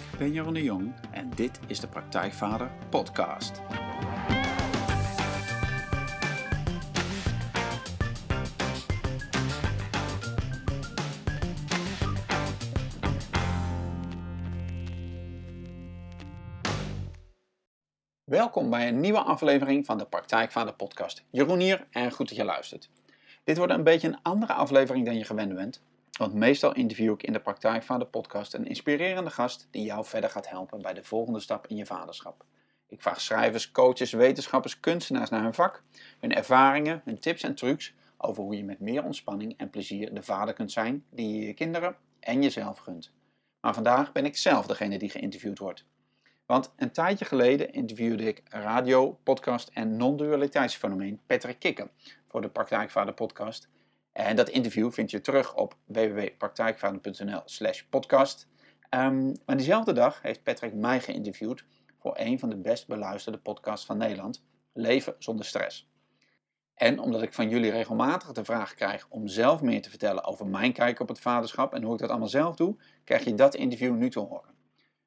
Ik ben Jeroen de Jong en dit is de Praktijkvader Podcast. Welkom bij een nieuwe aflevering van de Praktijkvader Podcast. Jeroen hier en goed dat je luistert. Dit wordt een beetje een andere aflevering dan je gewend bent, want meestal interview ik in de Praktijkvader podcast een inspirerende gast die jou verder gaat helpen bij de volgende stap in je vaderschap. Ik vraag schrijvers, coaches, wetenschappers, kunstenaars naar hun vak, hun ervaringen, hun tips en trucs over hoe je met meer ontspanning en plezier de vader kunt zijn die je je kinderen en jezelf gunt. Maar vandaag ben ik zelf degene die geïnterviewd wordt. Want een tijdje geleden interviewde ik radio, podcast en non-dualiteitsfenomeen Patrick Kikker voor de Praktijkvader podcast. En dat interview vind je terug op www.praktijkvader.nl slash podcast. Um, maar diezelfde dag heeft Patrick mij geïnterviewd voor een van de best beluisterde podcasts van Nederland, Leven zonder stress. En omdat ik van jullie regelmatig de vraag krijg om zelf meer te vertellen over mijn kijk op het vaderschap en hoe ik dat allemaal zelf doe, krijg je dat interview nu te horen.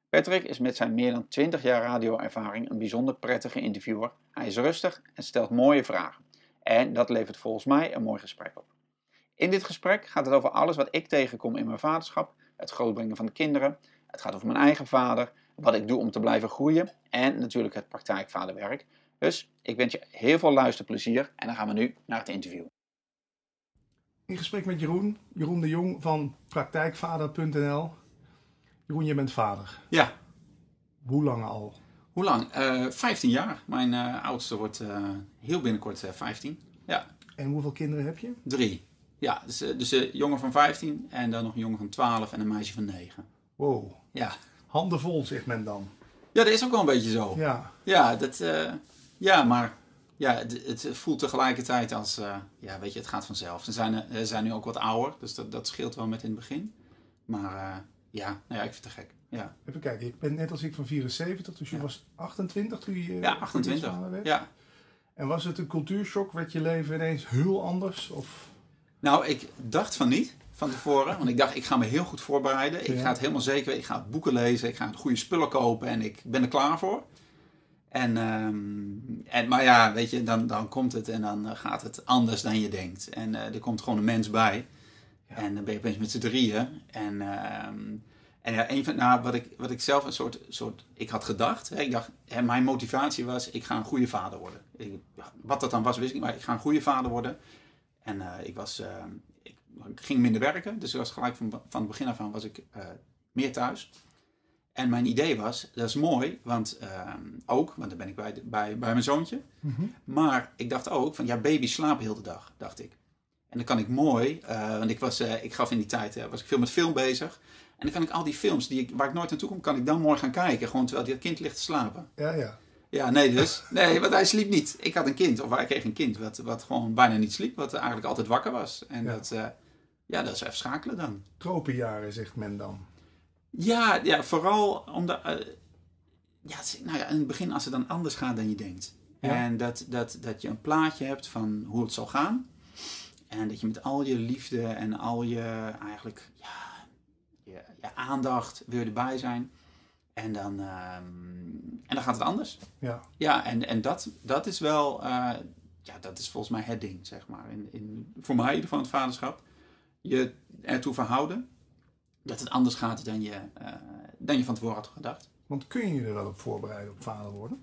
Patrick is met zijn meer dan 20 jaar radioervaring een bijzonder prettige interviewer. Hij is rustig en stelt mooie vragen. En dat levert volgens mij een mooi gesprek op. In dit gesprek gaat het over alles wat ik tegenkom in mijn vaderschap, het grootbrengen van de kinderen. Het gaat over mijn eigen vader, wat ik doe om te blijven groeien en natuurlijk het praktijkvaderwerk. Dus ik wens je heel veel luisterplezier en dan gaan we nu naar het interview. In gesprek met Jeroen, Jeroen de Jong van praktijkvader.nl. Jeroen, je bent vader. Ja. Hoe lang al? Hoe lang? Uh, 15 jaar. Mijn uh, oudste wordt uh, heel binnenkort 15. Ja. En hoeveel kinderen heb je? Drie. Ja, dus, dus een jongen van 15 en dan nog een jongen van 12 en een meisje van 9. Wow. Ja. Handen vol, zegt men dan. Ja, dat is ook wel een beetje zo. Ja. Ja, dat, uh, ja maar ja, het, het, voelt tegelijkertijd als, uh, ja, weet je, het gaat vanzelf. Ze zijn, uh, zijn nu ook wat ouder, dus dat, dat scheelt wel met in het begin. Maar ja, nou ja, ik vind het gek. Ja. Even kijken, ik ben net als ik van 74, dus je Ja. was 28 toen je Ja, 28. vader werd. Ja. En was het een cultuurshock? Werd je leven ineens heel anders? Of... Nou, ik dacht van niet van tevoren. Want ik dacht, ik ga me heel goed voorbereiden. Ik Ja. ga het helemaal zeker weten. Ik ga boeken lezen. Ik ga goede spullen kopen. En ik ben er klaar voor. En, ehm, en, maar ja, weet je, dan, dan komt het en dan eh, gaat het anders dan je denkt. En eh, er komt gewoon een mens bij. Ja. En dan ben je opeens met z'n drieën. En, ehm, en ja, een van, nou, wat, ik, wat ik zelf een soort, soort, ik had gedacht. Hè, ik dacht, hè, mijn motivatie was, ik ga een goede vader worden. Ik, wat dat dan was, wist ik niet, maar ik ga een goede vader worden. En eh, ik was, ehm, ik, ging minder werken, dus ik was gelijk van, van het begin af aan was ik eh, meer thuis. En mijn idee was, dat is mooi, want ehm, ook, want dan ben ik bij, bij, bij mijn zoontje. Maar ik dacht ook van, ja, baby's slapen heel de dag, dacht ik. En dan kan ik mooi, eh, want ik, was, ik gaf in die tijd, was ik veel met film bezig. En dan kan ik al die films die ik, waar ik nooit naartoe kom, kan ik dan mooi gaan kijken. Gewoon terwijl dat kind ligt te slapen. Ja, ja. Ja, nee dus. Nee, want hij sliep niet. Ik had een kind, of hij kreeg een kind, wat, wat gewoon bijna niet sliep. Wat eigenlijk altijd wakker was. En Ja. dat, eh, ja, dat is even schakelen dan. Tropenjaren, zegt men dan. Ja, ja vooral omdat... eh, ja, nou ja, in het begin als het dan anders gaat dan je denkt. Ja. En dat, dat, dat je een plaatje hebt van hoe het zal gaan. En dat je met al je liefde en al je eigenlijk ja, je, je aandacht wil erbij zijn. En dan, ehm, en dan gaat het anders. Ja. Ja, en, en dat, dat is wel, eh, ja, dat is volgens mij het ding, zeg maar. In, in, voor mij in ieder geval het vaderschap. Je ertoe verhouden dat het anders gaat dan je, eh, dan je van tevoren had gedacht. Want kun je je er wel op voorbereiden op vader worden?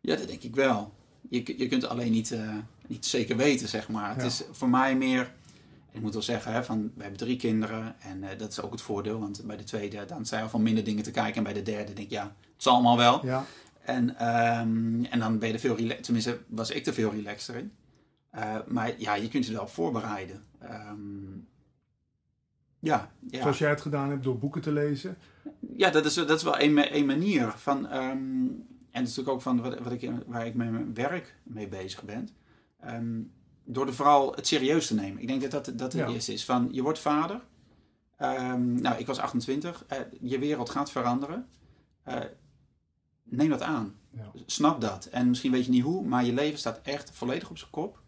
Ja, dat denk ik wel. Je, je kunt het alleen niet, eh, niet zeker weten, zeg maar. Het is voor mij meer... Ik moet wel zeggen, hè, van, we hebben drie kinderen. En eh, dat is ook het voordeel. Want bij de tweede, dan zijn er van minder dingen te kijken. En bij de derde denk ik, ja, het zal allemaal wel. Ja. En, ehm, en dan ben je er veel relaxed. Tenminste, was ik er veel relaxter in. Eh, maar ja, je kunt je wel op voorbereiden. Ehm, ja, ja. Zoals jij het gedaan hebt door boeken te lezen. ja, dat is, dat is wel een, ma- een manier. Van, ehm, en natuurlijk ook van wat, wat ik, waar ik met mijn werk mee bezig ben. Door er vooral het serieus te nemen. Ik denk dat dat, dat het Ja. eerste is. Van, je wordt vader. Ehm, nou, ik was 28. Eh, je wereld gaat veranderen. Eh, neem dat aan. Ja. Snap dat. En misschien weet je niet hoe, maar je leven staat echt volledig op zijn kop.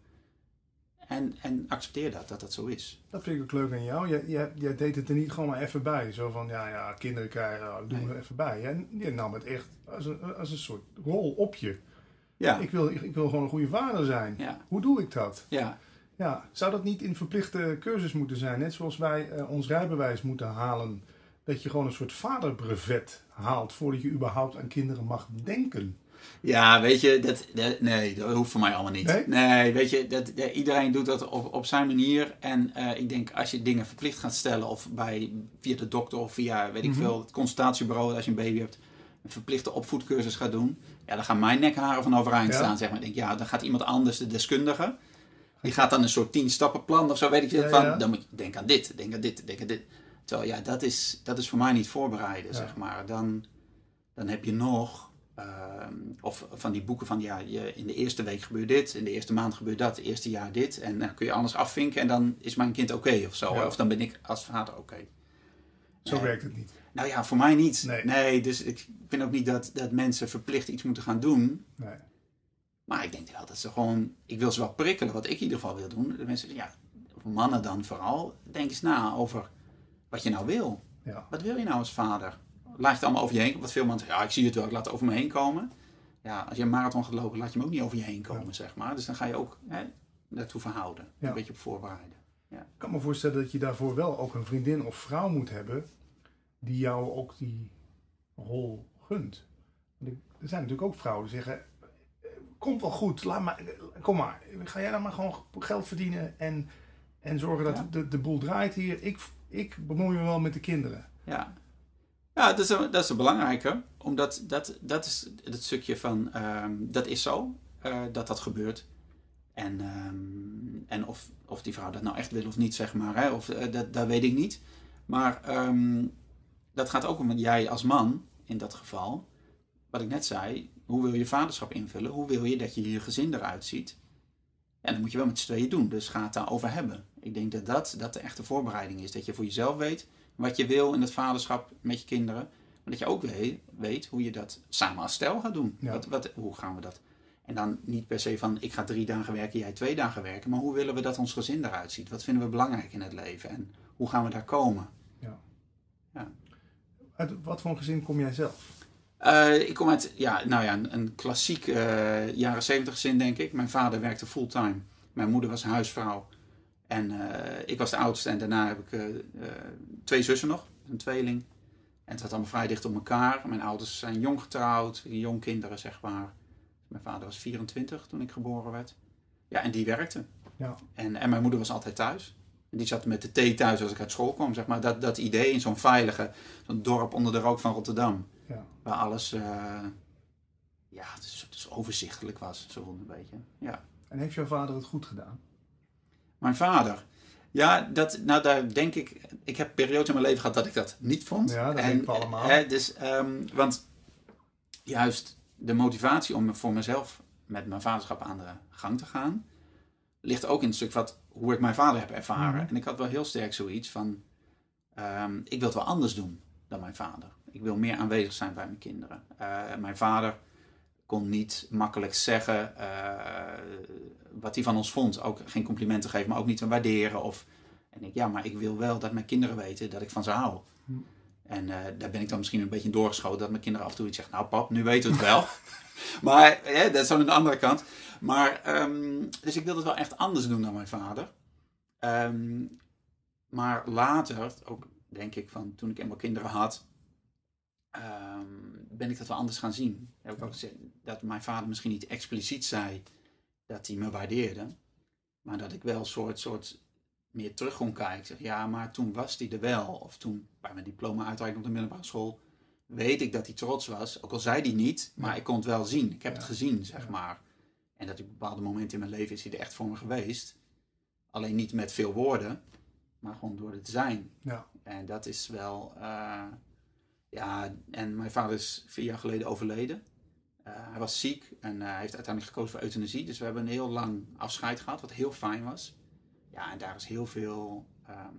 En, en accepteer dat, dat dat zo is. Dat vind ik ook leuk aan jou. Jij, jij, jij deed het er niet gewoon maar even bij. Zo van, ja, ja, kinderen krijgen, doen Nee. er even bij. En je nam het echt als een, als een soort rol op je. Ja, Ik, wil, ik, wil gewoon een goede vader zijn. ja, Hoe doe ik dat? ja. Ja, zou dat niet in verplichte cursus moeten zijn? Net zoals wij eh, ons rijbewijs moeten halen. Dat je gewoon een soort vaderbrevet haalt voordat je überhaupt aan kinderen mag denken. Ja, weet je, dat, dat- nee, dat hoeft voor mij allemaal niet. Nee? weet je, dat, dat- iedereen doet dat op, op zijn manier. En eh, ik denk, als je dingen verplicht gaat stellen, of bij, via de dokter of via, weet ik Mhm. veel, het consultatiebureau, als je een baby hebt, een verplichte opvoedcursus gaat doen, ja, dan gaan mijn nekharen van overeind Ja. staan, zeg maar. Ik denk, ja, dan gaat iemand anders, de deskundige, die gaat dan een soort tien stappenplan of zo, weet ik Ja, van, ja. dan moet je denk aan dit, denk aan dit, denk aan dit. Terwijl, ja, dat is, dat is voor mij niet voorbereiden, zeg maar. Dan, dan heb je nog, ehm, of van die boeken van, ja, je, in de eerste week gebeurt dit, in de eerste maand gebeurt dat, het eerste jaar dit. En dan kun je alles afvinken en dan is mijn kind oké of zo. Of dan ben ik als vader oké. Zo Nee. werkt het niet. Nou ja, voor mij niet. Nee. dus ik vind ook niet dat, dat mensen verplicht iets moeten gaan doen. Nee. Maar ik denk wel dat ze gewoon, ik wil ze wel prikkelen, wat ik in ieder geval wil doen. De mensen, ja, mannen dan vooral, denk eens na over wat je nou wil. Ja. Wat wil je nou als vader? Laat je het allemaal over je heen Wat veel mensen zeggen, ja, ik zie het wel, ik laat het over me heen komen. Ja, als je een marathon gaat lopen, laat je hem ook niet over je heen komen, zeg maar. Dus dan ga je ook hè, daartoe verhouden. Ja. Een beetje op voorbereiden. Ik kan me voorstellen dat je daarvoor wel ook een vriendin of vrouw moet hebben die jou ook die rol gunt. Want er zijn natuurlijk ook vrouwen die zeggen, "Eh, komt wel goed, laat maar, eh, kom maar, ga jij dan maar gewoon geld verdienen en, en zorgen dat Ja. de, de boel draait hier. Ik, ik bemoei me wel met de kinderen. Ja, ja dat, is een, dat is een belangrijke. Omdat dat, dat is het stukje van, ehm, dat is zo, eh, dat dat gebeurt. En, ehm, en of, of die vrouw dat nou echt wil of niet, zeg maar, hè, of, eh, dat, dat weet ik niet. Maar ehm, dat gaat ook om jij als man, in dat geval, wat ik net zei, hoe wil je vaderschap invullen? Hoe wil je dat je je gezin eruit ziet? En dat moet je wel met z'n tweeën doen, dus ga het daarover hebben. Ik denk dat dat, dat de echte voorbereiding is. Dat je voor jezelf weet wat je wil in het vaderschap met je kinderen. Maar dat je ook weet, weet hoe je dat samen als stel gaat doen. Ja. Wat, wat, hoe gaan we dat? En dan niet per se van ik ga drie dagen werken, jij twee dagen werken. Maar hoe willen we dat ons gezin eruit ziet? Wat vinden we belangrijk in het leven? En hoe gaan we daar komen? Uit wat voor een gezin kom jij zelf? Eh, ik kom uit ja, nou ja, een, een klassiek eh, jaren zeventig gezin, denk ik. Mijn vader werkte fulltime. Mijn moeder was huisvrouw. En eh, ik was de oudste. En daarna heb ik twee zussen nog. Een tweeling. En het zat allemaal vrij dicht op elkaar. Mijn ouders zijn jong getrouwd. Jong kinderen, zeg maar. Mijn vader was 24 toen ik geboren werd. Ja, en die werkte. Ja. En, en mijn moeder was altijd thuis. En die zat met de thee thuis als ik uit school kwam. Zeg maar. dat, dat idee in zo'n veilige zo'n dorp onder de rook van Rotterdam. Ja. Waar alles eh, ja, het is, het is overzichtelijk was, zo een beetje. Ja. En heeft jouw vader het goed gedaan? Mijn vader. Ja, dat, nou daar denk ik. Ik heb periodes in mijn leven gehad dat ik dat niet vond. Ja, dat En, denken we allemaal. eh, dus, ehm, want juist de motivatie om voor mezelf met mijn vaderschap aan de gang te gaan, ligt ook in het stuk wat, hoe ik mijn vader heb ervaren. Mhm. En ik had wel heel sterk zoiets van, ehm, ik wil het wel anders doen dan mijn vader. Ik wil meer aanwezig zijn bij mijn kinderen. Eh, mijn vader kon niet makkelijk zeggen eh, wat hij van ons vond. Ook geen complimenten geven, maar ook niet te waarderen. Of, en ik, ja, maar ik wil wel dat mijn kinderen weten dat ik van ze hou. Hm. En eh, daar ben ik dan misschien een beetje doorgeschoten. Dat mijn kinderen af en toe iets zeggen. Nou pap, nu weten we het wel. maar hè, dat is dan aan de andere kant. Maar, ehm, dus ik wilde het wel echt anders doen dan mijn vader. Ehm, maar later, ook denk ik van toen ik eenmaal kinderen had, ehm, ben ik dat wel anders gaan zien. Heb ik ook gezegd dat mijn vader misschien niet expliciet zei dat hij me waardeerde, maar dat ik wel een soort, soort meer terug kon kijken. Zeg, ja, maar toen was hij er wel. Of toen bij mijn diploma uitreiking op de middelbare school, weet ik dat hij trots was. Ook al zei hij niet, maar ik kon het wel zien. Ik heb Ja. het gezien, zeg Ja. maar. En dat op bepaalde momenten in mijn leven is hij er echt voor me geweest. Alleen niet met veel woorden, maar gewoon door het zijn. Ja. En dat is wel. eh, ja, en mijn vader is vier jaar geleden overleden. Eh, hij was ziek en eh, hij heeft uiteindelijk gekozen voor euthanasie. Dus we hebben een heel lang afscheid gehad, wat heel fijn was. Ja, en daar is heel veel. ehm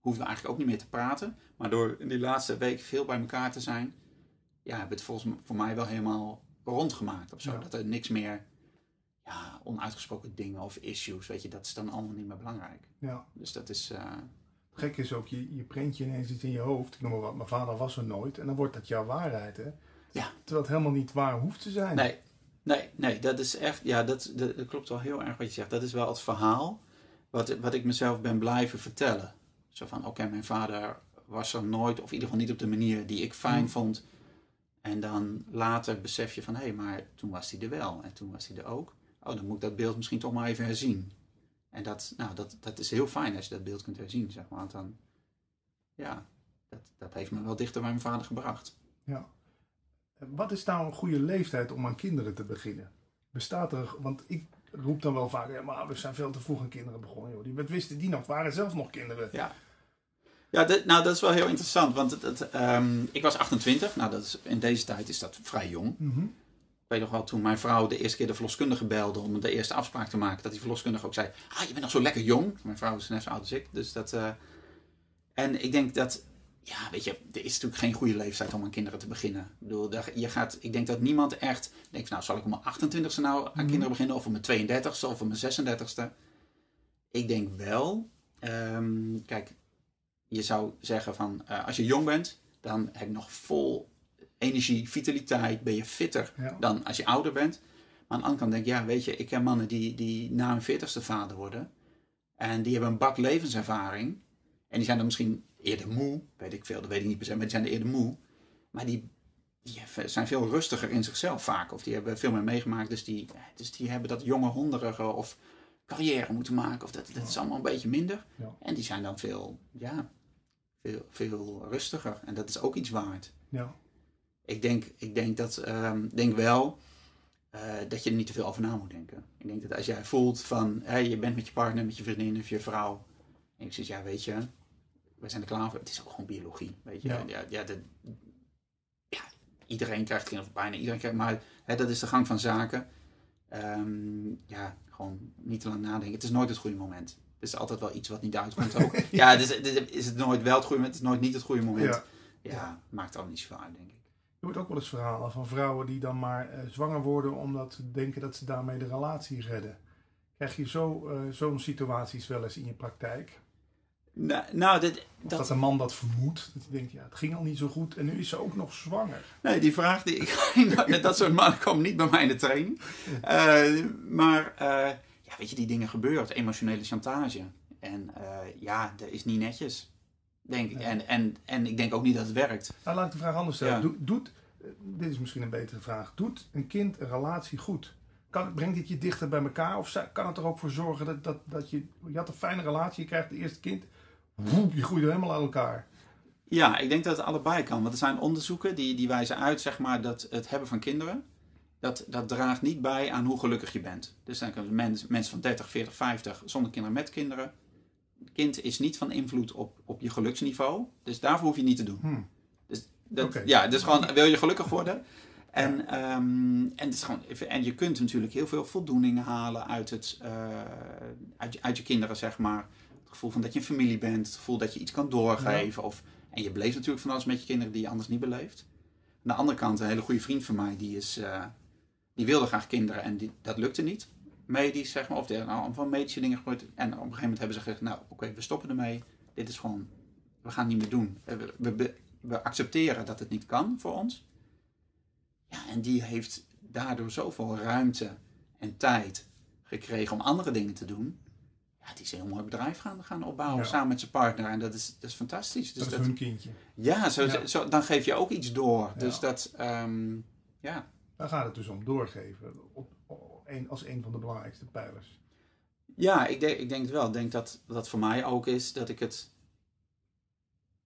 hoefden we eigenlijk ook niet meer te praten. Maar door in die laatste week veel bij elkaar te zijn. Ja, hebben we het volgens voor mij wel helemaal rondgemaakt of zo. Ja. Dat er niks meer ja, onuitgesproken dingen of issues, weet je, dat is dan allemaal niet meer belangrijk. Ja. Dus dat is, uh, Gek is ook, je, je prentje ineens iets in je hoofd. Ik noem maar wat, mijn vader was er nooit. En dan wordt dat jouw waarheid, hè? Ja. Terwijl het helemaal niet waar hoeft te zijn. Nee, nee, nee, dat is echt, ja, dat, dat, dat klopt wel heel erg wat je zegt. Dat is wel het verhaal wat, wat ik mezelf ben blijven vertellen. Zo van, oké, mijn vader was er nooit, of in ieder geval niet op de manier die ik fijn Mm. vond. En dan later besef je van, hé, hey, maar toen was hij er wel. En toen was hij er ook. Oh, dan moet ik dat beeld misschien toch maar even herzien. En dat, nou, dat, dat is heel fijn als je dat beeld kunt herzien, zeg maar. Want dan, ja, dat, dat heeft me wel dichter bij mijn vader gebracht. Ja. Wat is nou een goede leeftijd om aan kinderen te beginnen? Bestaat er, want ik roep dan wel vaak, ja, mijn ouders zijn veel te vroeg aan kinderen begonnen. Joh. Die, wat wisten die nog? Waren zelf nog kinderen? Ja. Ja, dit, nou dat is wel heel interessant, want het, het, um, ik was 28. Nou, dat is, in deze tijd is dat vrij jong. Mm -hmm. Ik weet nog wel, toen mijn vrouw de eerste keer de verloskundige belde om de eerste afspraak te maken, dat die verloskundige ook zei, ah, je bent nog zo lekker jong. Mijn vrouw is net zo oud als ik, dus dat... Uh, en ik denk dat, ja, weet je, er is natuurlijk geen goede leeftijd om aan kinderen te beginnen. Ik bedoel, je gaat, ik denk dat niemand echt denkt, nou, zal ik om mijn 28ste nou aan mm -hmm. kinderen beginnen, of om mijn 32ste, of om mijn 36ste. Ik denk wel, um, kijk, je zou zeggen van, uh, als je jong bent, dan heb je nog vol energie, vitaliteit, ben je fitter Ja. dan als je ouder bent. Maar aan de andere kant denk ik, ja, weet je, ik ken mannen die, die na hun veertigste vader worden. En die hebben een bak levenservaring. En die zijn dan misschien eerder moe, weet ik veel, dat weet ik niet per se, maar die zijn eerder moe. Maar die, die zijn veel rustiger in zichzelf vaak. Of die hebben veel meer meegemaakt, dus die, dus die hebben dat jonge honderige of carrière moeten maken. Of dat, dat is allemaal een beetje minder. Ja. En die zijn dan veel, ja, veel, veel rustiger. En dat is ook iets waard. Ja. Ik denk, ik denk, dat, um, denk wel uh, dat je er niet te veel over na moet denken. Ik denk dat als jij voelt van, hey, je bent met je partner, met je vriendin of je vrouw. En ik zeg, ja, weet je, we zijn er klaar voor. Het is ook gewoon biologie, weet je. Ja. Ja, ja, de, ja iedereen krijgt kinderen, of bijna iedereen krijgt, maar hè, dat is de gang van zaken. Um, ja, gewoon niet te lang nadenken. Het is nooit het goede moment. Het is altijd wel iets wat niet uitkomt ook. ja, dus, is het nooit wel het goede moment, het is nooit niet het goede moment. Ja. Maakt al niet zoveel uit, denk ik. Je hoort ook wel eens verhalen van vrouwen die dan maar uh, zwanger worden omdat ze denken dat ze daarmee de relatie redden. Krijg je zo, uh, zo'n situaties wel eens in je praktijk? Nou, nou dit, dat... dat een man dat vermoedt. Dat hij denkt, ja, het ging al niet zo goed en nu is ze ook nog zwanger. Nee, die vraag, die, ik, dat soort mannen komen niet bij mij in de training. Uh, maar ja, weet je, die dingen gebeuren. Emotionele chantage. En ja, dat is niet netjes. Denk, nee. en, en, en ik denk ook niet dat het werkt. Nou, laat ik de vraag anders stellen. Ja. Doet, doet, dit is misschien een betere vraag. Doet een kind een relatie goed? Kan, brengt dit je dichter bij elkaar? Of kan het er ook voor zorgen dat, dat, dat je... Je had een fijne relatie, je krijgt het eerste kind. Woep, je groeit helemaal uit elkaar. Ja, ik denk dat het allebei kan. Want er zijn onderzoeken die, die wijzen uit zeg maar, dat het hebben van kinderen... Dat, dat draagt niet bij aan hoe gelukkig je bent. Dus dan kunnen mensen mens van 30, 40, 50 zonder kinderen met kinderen kind is niet van invloed op, op je geluksniveau. Dus daarvoor hoef je niet te doen. Hmm. Dus, dat, ja, dus gewoon, wil je gelukkig worden? En, ehm, en, het is gewoon, en je kunt natuurlijk heel veel voldoening halen uit, het, uh, uit, je, uit je kinderen, zeg maar. Het gevoel van dat je een familie bent, het gevoel dat je iets kan doorgeven. Of, en je beleeft natuurlijk van alles met je kinderen die je anders niet beleeft. Aan de andere kant, een hele goede vriend van mij, die, is, uh, die wilde graag kinderen en die, dat lukte niet medisch, zeg maar, of er nou van medische dingen gebeurd. En op een gegeven moment hebben ze gezegd, nou oké, okay, we stoppen ermee. Dit is gewoon, we gaan het niet meer doen. We, we, we, accepteren dat het niet kan voor ons. Ja, en die heeft daardoor zoveel ruimte en tijd gekregen om andere dingen te doen. Ja, die is een heel mooi bedrijf gaan, gaan opbouwen Ja. samen met zijn partner. En dat is, dat is fantastisch. Dus dat is hun kindje. ja, zo, Ja. Zo, dan geef je ook iets door. Dus dat, ehm, ja. Daar gaat het dus om doorgeven. Op, op, een, als een van de belangrijkste pijlers. Ja, ik denk, ik denk het wel. Ik denk dat dat voor mij ook is dat ik het.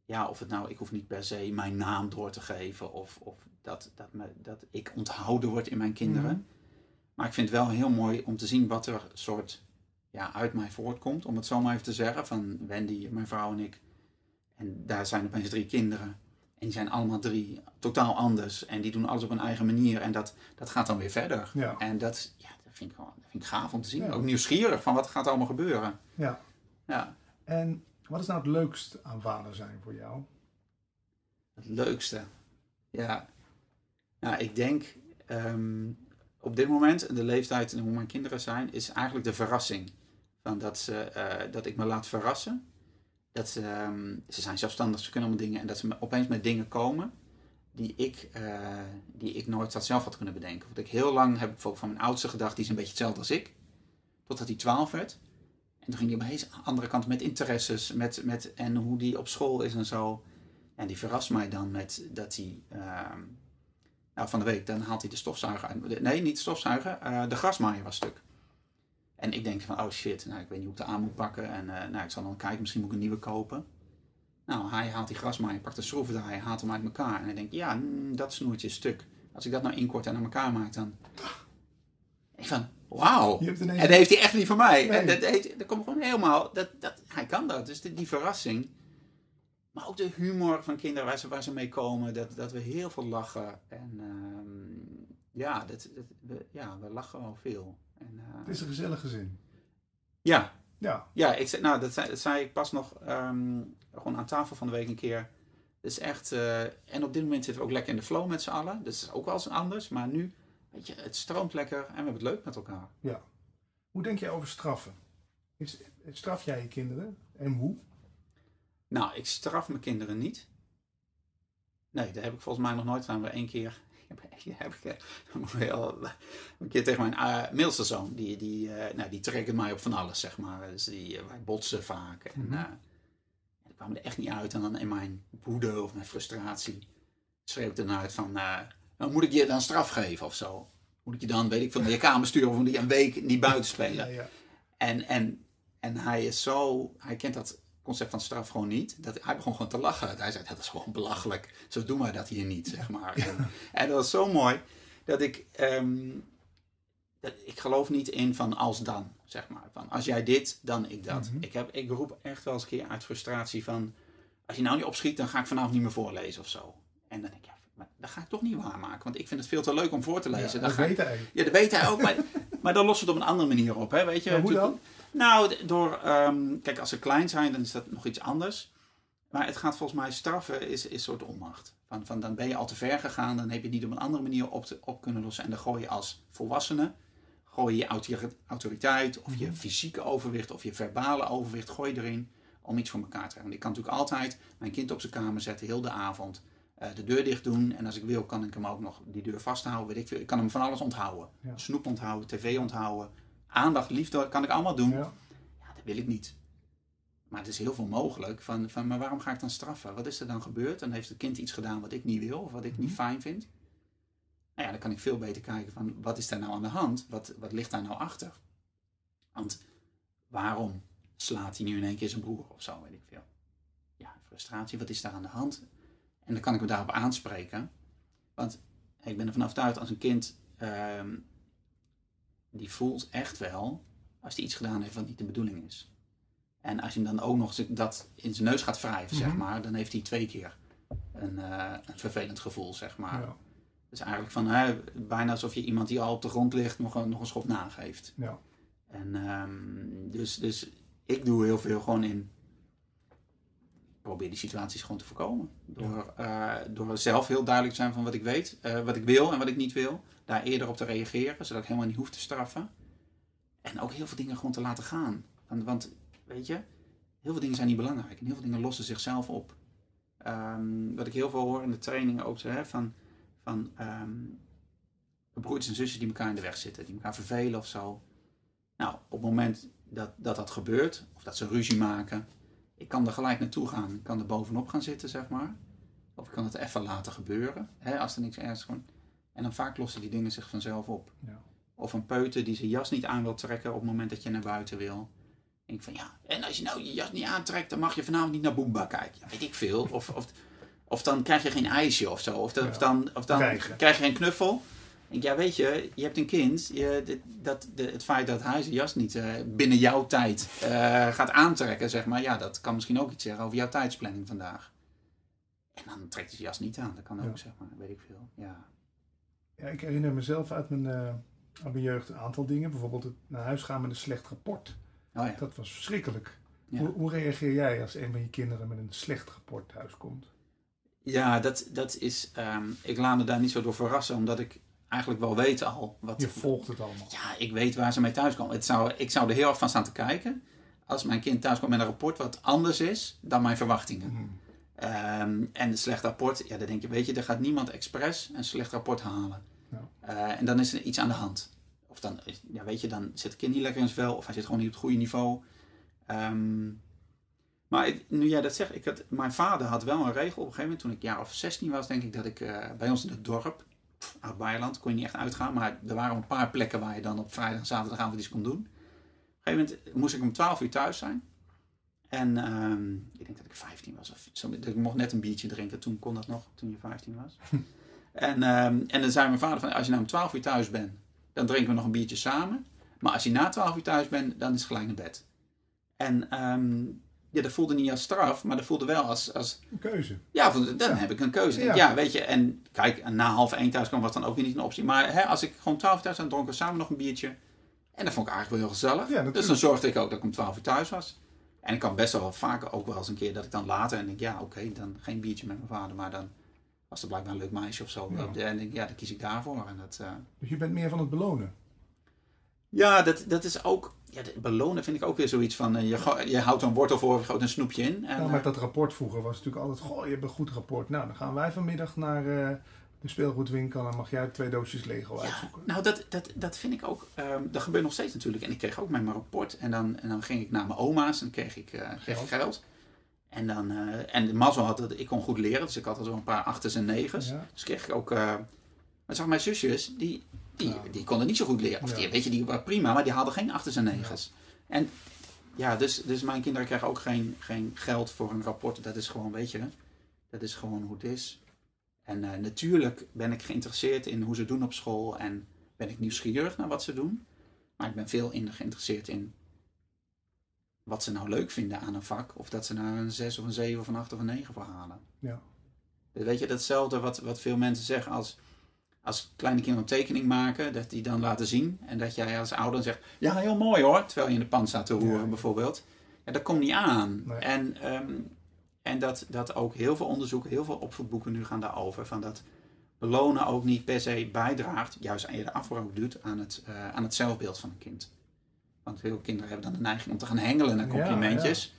Ja, of het nou, ik hoef niet per se mijn naam door te geven. Of, of dat, dat, me, dat ik onthouden word in mijn kinderen. Mhm. Maar ik vind het wel heel mooi om te zien wat er soort ja, uit mij voortkomt. Om het zo maar even te zeggen. Van Wendy, mijn vrouw en ik. En daar zijn opeens drie kinderen. En die zijn allemaal drie totaal anders. En die doen alles op hun eigen manier. En dat, dat gaat dan weer verder. Ja. En dat, ja, dat, vind ik gewoon, dat vind ik gaaf om te zien. Ja. Ook nieuwsgierig van wat gaat allemaal gebeuren. Ja. Ja, En wat is nou het leukst aan vader zijn voor jou? het leukste. Ja. Nou, ik denk, ehm, op dit moment, de leeftijd en hoe mijn kinderen zijn, is eigenlijk de verrassing. Van dat, ze, eh, dat ik me laat verrassen. Dat ze, ehm, ze zijn zelfstandig, ze kunnen allemaal dingen. En dat ze opeens met dingen komen die ik, eh, die ik nooit zelf had kunnen bedenken. Want ik heel lang heb bijvoorbeeld van mijn oudste gedacht, die is een beetje hetzelfde als ik. Totdat hij 12 werd. En toen ging hij op een andere kant met interesses met, met, en hoe die op school is en zo. En die verrast mij dan met dat hij. ehm, nou, van de week, dan haalt hij de stofzuiger uit. Nee, niet de stofzuiger, eh, de grasmaaier was stuk. En ik denk van, oh shit, nou, ik weet niet hoe ik het aan moet pakken. En eh, nou, ik zal dan kijken, misschien moet ik een nieuwe kopen. Nou, hij haalt die grasmaaier, pakt de schroevendraaier, haalt hem uit elkaar. En hij denkt, ja, mm, dat snoertje is stuk. Als ik dat nou inkort en aan elkaar maak, dan... Ik van, wauw. En dat heeft hij echt niet van mij. Nee. En dat, heeft, dat komt gewoon helemaal... Dat, dat, hij kan dat. Dus die, die verrassing. Maar ook de humor van kinderen waar ze, waar ze mee komen. Dat, dat we heel veel lachen. En ehm, ja, dat, dat, we, ja, we lachen wel veel. En, eh, Het is een gezellig gezin. ja, Ja, ja ik, nou, dat, zei, dat zei ik pas nog ehm, gewoon aan tafel van de week een keer. Het is echt... eh, en op dit moment zitten we ook lekker in de flow met z'n allen. Dat is ook wel eens anders. Maar nu, weet je, het stroomt lekker. En we hebben het leuk met elkaar. Hoe denk jij over straffen? Is, straf jij je kinderen? En hoe? Nou, ik straf mijn kinderen niet. Nee, dat heb ik volgens mij nog nooit gedaan. Maar één keer heb, heb ik eh, wel een keer tegen mijn eh, middelste zoon. Die, die, eh, nou, die trekken mij op van alles, zeg maar. Dus die, eh, wij botsen vaak. En eh, ik kwam er echt niet uit. En dan in mijn woede of mijn frustratie schreeuw ik dan uit van... nou, moet ik je dan straf geven of zo? Moet ik je dan, weet ik naar je kamer sturen of moet ik een week niet buiten spelen? Ja, ja. En, en, en hij is zo, hij kent dat concept van straf gewoon niet. Dat, hij begon gewoon te lachen. Hij zei, dat is gewoon belachelijk. Zo doen wij dat hier niet, zeg maar. En, en dat was zo mooi, dat ik, ehm, dat, ik geloof niet in van als dan, zeg maar. Van als jij dit, dan ik dat. Mhm. ik, heb, ik roep echt wel eens een keer uit frustratie van, als je nou niet opschiet, dan ga ik vanavond niet meer voorlezen of zo. En dan denk ik, ja, maar dat ga ik toch niet waarmaken. Want ik vind het veel te leuk om voor te lezen. Ja, dat ik- weet hij ja, dat weet hij ook, maar, maar dan lost het op een andere manier op, hè, weet je. Maar hoe Toen- dan? Nou, door, ehm, kijk, als ze klein zijn, dan is dat nog iets anders. Maar het gaat volgens mij straffen is, is een soort onmacht. Van, van dan ben je al te ver gegaan, dan heb je het niet op een andere manier op, te- op kunnen lossen. En dan gooi je als volwassene, gooi je je autori- autoriteit of je fysieke overwicht of je verbale overwicht, gooi je erin om iets voor elkaar te krijgen. Want ik kan natuurlijk altijd mijn kind op zijn kamer zetten, heel de avond, eh, de deur dicht doen. En als ik wil, kan ik hem ook nog die deur vasthouden, weet ik veel. Ik kan hem van alles onthouden. Ja. Snoep onthouden, tv onthouden, aandacht, liefde, kan ik allemaal doen. Ja. Ja, dat wil ik niet. Maar het is heel veel mogelijk. Van, van, maar waarom ga ik dan straffen? Wat is er dan gebeurd? Dan heeft het kind iets gedaan wat ik niet wil of wat ik niet Mhm. fijn vind. Nou ja, dan kan ik veel beter kijken van wat is daar nou aan de hand? Wat, wat ligt daar nou achter? Want waarom slaat hij nu in één keer zijn broer of zo, weet ik veel. Ja, frustratie, wat is daar aan de hand? En dan kan ik me daarop aanspreken. Want ik ben ervan overtuigd als een kind ehm, die voelt echt wel als hij iets gedaan heeft wat niet de bedoeling is. En als je hem dan ook nog dat in zijn neus gaat wrijven, zeg Mhm. maar, dan heeft hij twee keer een, eh, een vervelend gevoel, zeg maar. Ja. Dus eigenlijk van, hè, bijna alsof je iemand die al op de grond ligt nog een, nog een schop nageeft. Ja. En ehm, dus, dus ik doe heel veel gewoon in. Probeer die situaties gewoon te voorkomen. Door, eh, door zelf heel duidelijk te zijn van wat ik weet, eh, wat ik wil en wat ik niet wil. Daar eerder op te reageren, zodat ik helemaal niet hoef te straffen. En ook heel veel dingen gewoon te laten gaan. Want, want weet je, heel veel dingen zijn niet belangrijk. En heel veel dingen lossen zichzelf op. Ehm, wat ik heel veel hoor in de trainingen ook hè, van, van ehm, broertjes en zusjes die elkaar in de weg zitten. Die elkaar vervelen of zo. Nou, op het moment dat, dat dat gebeurt, of dat ze ruzie maken, ik kan er gelijk naartoe gaan. Ik kan er bovenop gaan zitten, zeg maar. Of ik kan het even laten gebeuren, hè, als er niks ergens gewoon. En dan vaak lossen die dingen zich vanzelf op. Ja. Of een peuter die zijn jas niet aan wil trekken op het moment dat je naar buiten wil. Denk ik van ja, en als je nou je jas niet aantrekt, dan mag je vanavond niet naar Boomba kijken. Ja, weet ik veel. Of, of, of dan krijg je geen ijsje of zo. Of dan, Ja. of dan, of dan krijg je geen knuffel. Ik ja, weet je, je hebt een kind. Je, dit- dat, de, het feit dat hij zijn jas niet eh, binnen jouw tijd eh, gaat aantrekken, zeg maar. Ja, dat kan misschien ook iets zeggen over jouw tijdsplanning vandaag. En dan trekt hij zijn jas niet aan. Dat kan ook, Ja. zeg maar. Weet ik veel. Ja. Ja, ik herinner mezelf uit mijn, eh, uit mijn jeugd een aantal dingen. Bijvoorbeeld het naar huis gaan met een slecht rapport. Oh ja. Dat was verschrikkelijk. Ja. Hoe, hoe reageer jij als een van je kinderen met een slecht rapport thuis komt? Ja, dat, dat is. ehm, ik laat me daar niet zo door verrassen, omdat ik eigenlijk wel weet al. Wat, Je volgt het allemaal. Ja, ik weet waar ze mee thuiskomen. Het zou, ik zou er heel erg van staan te kijken als mijn kind thuiskomt met een rapport wat anders is dan mijn verwachtingen. Mhm. Ehm, en een slecht rapport, ja, dan denk je, weet je, er gaat niemand expres een slecht rapport halen. Ja. Eh, en dan is er iets aan de hand. Of dan, ja, weet je, dan zit het kind niet lekker in zijn vel, of hij zit gewoon niet op het goede niveau. Ehm, maar ik- nu jij dat zegt, ik had, mijn vader had wel een regel op een gegeven moment, toen ik jaar of 16 was, denk ik, dat ik eh, bij ons in het dorp, oud Beierland, kon je niet echt uitgaan, maar er waren een paar plekken waar je dan op vrijdag en zaterdagavond iets kon doen. Op een gegeven moment moest ik om 12 uur thuis zijn. En ehm, ik denk dat ik 15 was. Of zo, ik mocht net een biertje drinken. Toen kon dat nog, toen je 15 was. en, ehm, en dan zei mijn vader van, als je nou om 12 uur thuis bent, dan drinken we nog een biertje samen. Maar als je na 12 uur thuis bent, dan is het gelijk naar bed. En ehm, ja, dat voelde niet als straf, maar dat voelde wel als, als Een keuze. ja, dan Ja. heb ik een keuze. Ja. Ja. weet je, en kijk, na half één thuis kwam was dan ook weer niet een optie. Maar hè, als ik gewoon twaalf thuis was, dan dronken we samen nog een biertje. En dat vond ik eigenlijk wel heel gezellig. Ja, dus dan zorgde ik ook dat ik om twaalf uur thuis was. En ik kan best wel vaker ook wel eens een keer dat ik dan later en denk, ja, oké, dan geen biertje met mijn vader, maar dan was er blijkbaar een leuk meisje of zo. Ja. En denk ik, ja, dan kies ik daarvoor. En dat, eh, Dus je bent meer van het belonen. ja, dat, dat is ook, ja, belonen vind ik ook weer zoiets van, eh, je, je houdt een wortel voor, je gooit een snoepje in. En, Nou, eh, met dat rapport vroeger was het natuurlijk altijd, goh, je hebt een goed rapport. Nou, dan gaan wij vanmiddag naar eh, de speelgoedwinkel en mag jij twee doosjes Lego uitzoeken. Nou, dat, dat, dat vind ik ook. ehm, dat gebeurt nog steeds natuurlijk. En ik kreeg ook mijn rapport. En dan, en dan ging ik naar mijn oma's en kreeg ik, eh, kreeg ik Geld. En, dan, eh, en de mazzel had dat ik kon goed leren. Dus ik had al zo'n paar achters en negens. Ja. Dus kreeg ik ook. eh maar zag mijn zusjes, die, die, Ja. die konden niet zo goed leren. Of die, weet je, die waren prima, maar die hadden geen achters en negens. En ja, dus, dus mijn kinderen krijgen ook geen, geen geld voor een rapport. Dat is gewoon, weet je, dat is gewoon hoe het is. En eh, natuurlijk ben ik geïnteresseerd in hoe ze doen op school en ben ik nieuwsgierig naar wat ze doen. Maar ik ben veel in geïnteresseerd in wat ze nou leuk vinden aan een vak. Of dat ze naar een 6 of een 7 of een 8 of een 9 voor halen. Ja. Weet je, datzelfde wat, wat veel mensen zeggen als, als kleine kinderen een tekening maken, dat die dan laten zien. En dat jij als ouder zegt, ja heel mooi hoor, terwijl je in de pan staat te roeren Ja. bijvoorbeeld. Ja, dat komt niet aan. Nee. En, ehm, en dat, dat ook heel veel onderzoeken, heel veel opvoedboeken nu gaan daarover. Van dat belonen ook niet per se bijdraagt, juist eerder afbrook doet aan het, eh, aan het zelfbeeld van een kind. Want veel kinderen hebben dan de neiging om te gaan hengelen naar Ja, complimentjes.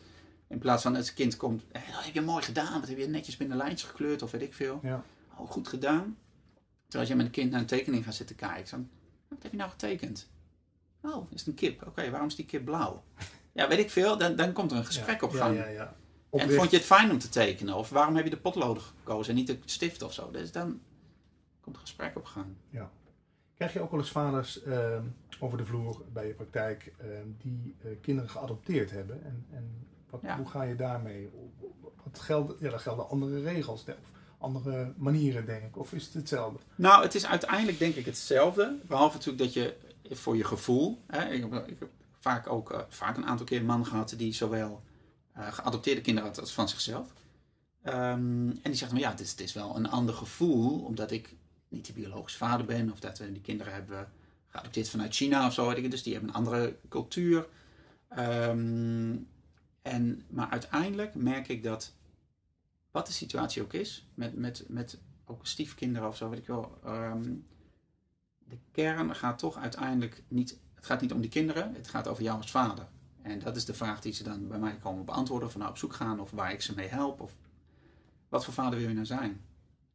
In plaats van het kind komt, "Hé, dat heb je mooi gedaan, wat heb je netjes binnen lijntjes gekleurd of weet ik veel. Ja. Oh, goed gedaan. Terwijl als je met een kind naar een tekening gaat zitten kijken, dan, wat heb je nou getekend? Oh, is het een kip? Oké, waarom is die kip blauw? Ja, weet ik veel. Dan, dan komt er een gesprek op ja, gang. Ja, ja, En vond je het fijn om te tekenen? Of waarom heb je de potloden gekozen en niet de stift of zo? Dus dan komt er gesprek op gang. Krijg je ook wel eens vaders ehm, over de vloer bij je praktijk ehm, die eh, kinderen geadopteerd hebben? En, en wat, Ja. hoe ga je daarmee? Wat gelden, ja, er gelden andere regels andere manieren, denk ik. Of is het hetzelfde? Nou, het is uiteindelijk denk ik hetzelfde. Behalve natuurlijk dat je voor je gevoel. Hè, ik, heb, ik vaak ook eh, vaak een aantal keer een man gehad die zowel eh, geadopteerde kinderen had als van zichzelf. Ehm, en die zegt maar ja, het is, het is wel een ander gevoel, omdat ik niet de biologische vader ben, of dat we die kinderen hebben geadopteerd vanuit China of zo. Dus die hebben een andere cultuur. Ehm, en, maar uiteindelijk merk ik dat, wat de situatie ook is, met, met, met ook stiefkinderen of zo, weet ik wel. ehm, de kern gaat toch uiteindelijk niet, het gaat niet om die kinderen, het gaat over jou als vader. En dat is de vraag die ze dan bij mij komen beantwoorden, of nou op zoek gaan, of waar ik ze mee help, of wat voor vader wil je nou zijn?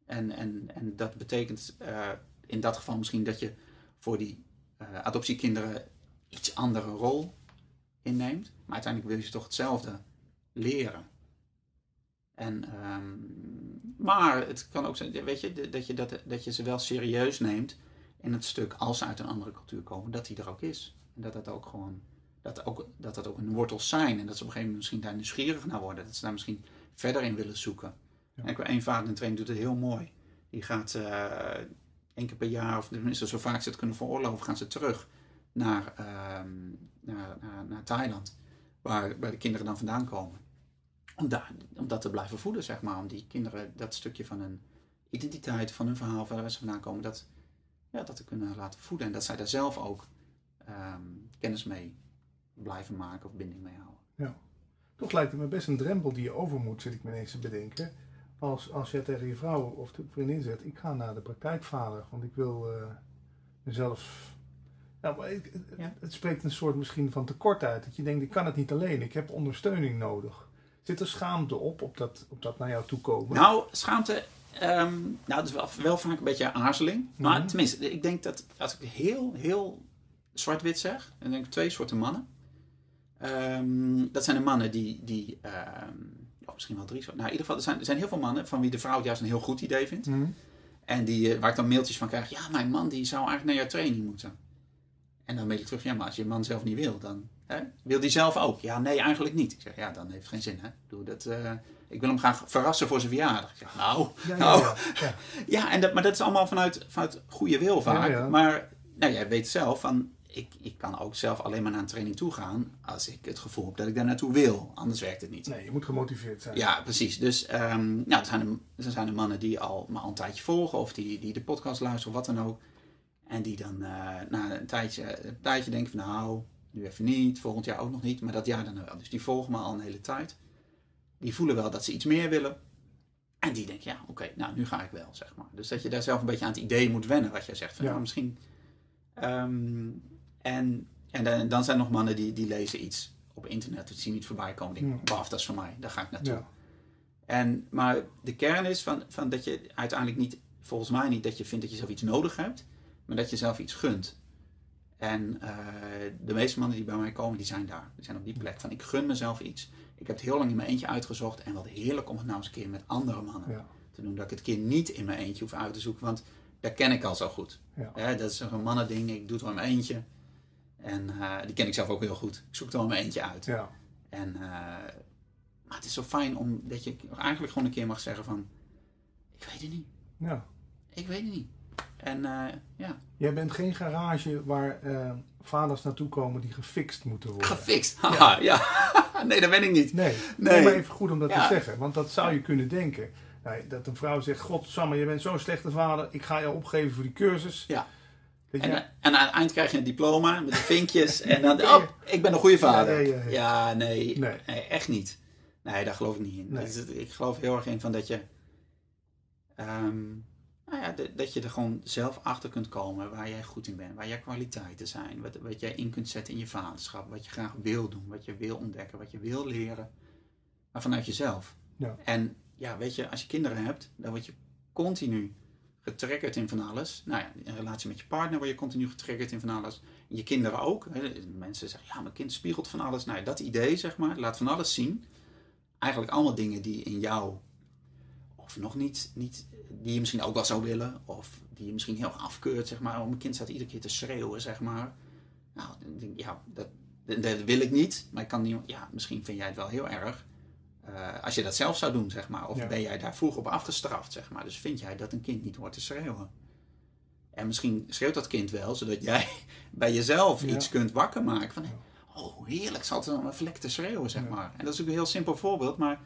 En, en, en dat betekent eh, in dat geval misschien dat je voor die eh, adoptiekinderen iets andere rol inneemt, maar uiteindelijk wil je ze toch hetzelfde leren. En, ehm, maar het kan ook zijn, weet je, dat je, dat, dat je ze wel serieus neemt in het stuk als ze uit een andere cultuur komen, dat die er ook is. En dat dat ook gewoon, dat ook, dat dat ook hun wortels zijn. En dat ze op een gegeven moment misschien daar nieuwsgierig naar worden. Dat ze daar misschien verder in willen zoeken. Ja. En ik één vader in training doet het heel mooi. Die gaat eh één keer per jaar, of tenminste zo vaak ze het kunnen veroorloven, gaan ze terug naar, ehm, naar, naar, naar Thailand. Waar, waar de kinderen dan vandaan komen. Om, daar, om dat te blijven voeden, zeg maar. Om die kinderen dat stukje van hun identiteit, van hun verhaal, van waar ze vandaan komen, dat, ja, dat te kunnen laten voeden. En dat zij daar zelf ook ehm, kennis mee blijven maken of binding mee houden. Toch lijkt het me best een drempel die je over moet, zit ik me ineens te bedenken. Als, als je tegen je vrouw of de vriendin zegt, ik ga naar de praktijkvader, want ik wil, eh, mezelf. Nou, Ja. het spreekt een soort misschien van tekort uit. Dat je denkt, ik kan het niet alleen. Ik heb ondersteuning nodig. Zit er schaamte op, op dat, op dat naar jou toe komen? Nou, schaamte. ehm, nou, dat is wel, wel vaak een beetje aarzeling. Maar Mhm. tenminste, ik denk dat als ik heel, heel zwart-wit zeg, dan denk ik twee soorten mannen. Ehm, dat zijn de mannen die, die ehm, of misschien wel drie soorten. Nou, in ieder geval, er zijn, er zijn heel veel mannen van wie de vrouw het juist een heel goed idee vindt. Mhm. En die, eh, waar ik dan mailtjes van krijg. Ja, mijn man die zou eigenlijk naar jouw training moeten. En dan mail ik terug. Ja, maar als je man zelf niet wil, dan hè, wil die zelf ook. Ja, nee, eigenlijk niet. Ik zeg, ja, dan heeft het geen zin. Hè? Ik, bedoel, dat, eh, ik wil hem graag verrassen voor zijn verjaardag. Ik zeg, nou, Ja, ja, nou, ja, ja. ja, en dat, maar dat is allemaal vanuit, vanuit goede wil vaak. Maar nou, jij weet zelf van, ik, ik kan ook zelf alleen maar naar een training toe gaan als ik het gevoel heb dat ik daar naartoe wil. Anders werkt het niet. Nee, je moet gemotiveerd zijn. Ja, precies. Dus ehm, nou, er, zijn er, zijn er mannen die al, maar al een tijdje volgen of die, die de podcast luisteren of wat dan ook. En die dan eh, na een tijdje, een tijdje denken van nou, nu even niet, volgend jaar ook nog niet, maar dat jaar dan wel. Dus die volgen me al een hele tijd. Die voelen wel dat ze iets meer willen. En die denken, ja, oké, nou, nu ga ik wel, zeg maar. Dus dat je daar zelf een beetje aan het idee moet wennen, wat jij zegt. Van, Ja. nou, misschien... ehm, en en dan, dan zijn er nog mannen die, die lezen iets op internet, die zien iets voorbij komen. Die denken, Ja. baf, dat is voor mij, daar ga ik naartoe. Ja. En, maar de kern is van, van dat je uiteindelijk niet, volgens mij niet, dat je vindt dat je zelf iets nodig hebt, maar dat je zelf iets gunt. En eh, de meeste mannen die bij mij komen, die zijn daar. Die zijn op die plek van ik gun mezelf iets. Ik heb het heel lang in mijn eentje uitgezocht en wat heerlijk om het nou eens een keer met andere mannen Ja. te doen. Dat ik het keer niet in mijn eentje hoef uit te zoeken, want daar ken ik al zo goed. Ja. Dat is een mannending, ik doe het wel in mijn eentje. En eh, die ken ik zelf ook heel goed. Ik zoek het wel in mijn eentje uit. Ja. En, eh, maar het is zo fijn om dat je eigenlijk gewoon een keer mag zeggen van... Ik weet het niet. ja. Ik weet het niet. En eh, ja, Jij bent geen garage waar eh, vaders naartoe komen die gefixt moeten worden. gefixt. Haha, ja. nee, dat ben ik niet. Nee, Nee. nee. maar even goed om dat Ja. te zeggen. Want dat zou je kunnen denken. Nou, dat een vrouw zegt, God, Samme, je bent zo'n slechte vader. Ik ga jou opgeven voor die cursus. Ja. Je, En, en aan het eind krijg je een diploma met de vinkjes. en dan, oh, ik ben een goede vader. Ja, nee, Nee. echt niet. Nee, daar geloof ik niet in. Ik geloof heel erg in van dat je... ehm, nou ja, dat- dat je er gewoon zelf achter kunt komen waar jij goed in bent. Waar jouw kwaliteiten zijn. Wat, wat jij in kunt zetten in je vaderschap. Wat je graag wil doen. Wat je wil ontdekken. Wat je wil leren. Maar vanuit jezelf. Ja. En ja, weet je, als je kinderen hebt, dan word je continu getriggerd in van alles. Nou ja, in relatie met je partner word je continu getriggerd in van alles. En je kinderen ook. Hè. Mensen zeggen, ja, mijn kind spiegelt van alles. Nou ja, dat idee, zeg maar, laat van alles zien. Eigenlijk allemaal dingen die in jou, of nog niet, niet die je misschien ook wel zou willen. Of die je misschien heel afkeurt, zeg maar. Oh, mijn kind staat iedere keer te schreeuwen, zeg maar. Nou, dan denk ik, ja, dat, dat, wil ik niet. Maar ik kan niet, ja, misschien vind jij het wel heel erg. eh, als je dat zelf zou doen, zeg maar. Of Ja. ben jij daar vroeg op afgestraft, zeg maar. Dus vind jij dat een kind niet hoort te schreeuwen. En misschien schreeuwt dat kind wel, zodat jij bij jezelf Ja. iets kunt wakker maken. Van, oh heerlijk, zal het dan een vlek te schreeuwen, zeg Ja. maar. En dat is ook een heel simpel voorbeeld, maar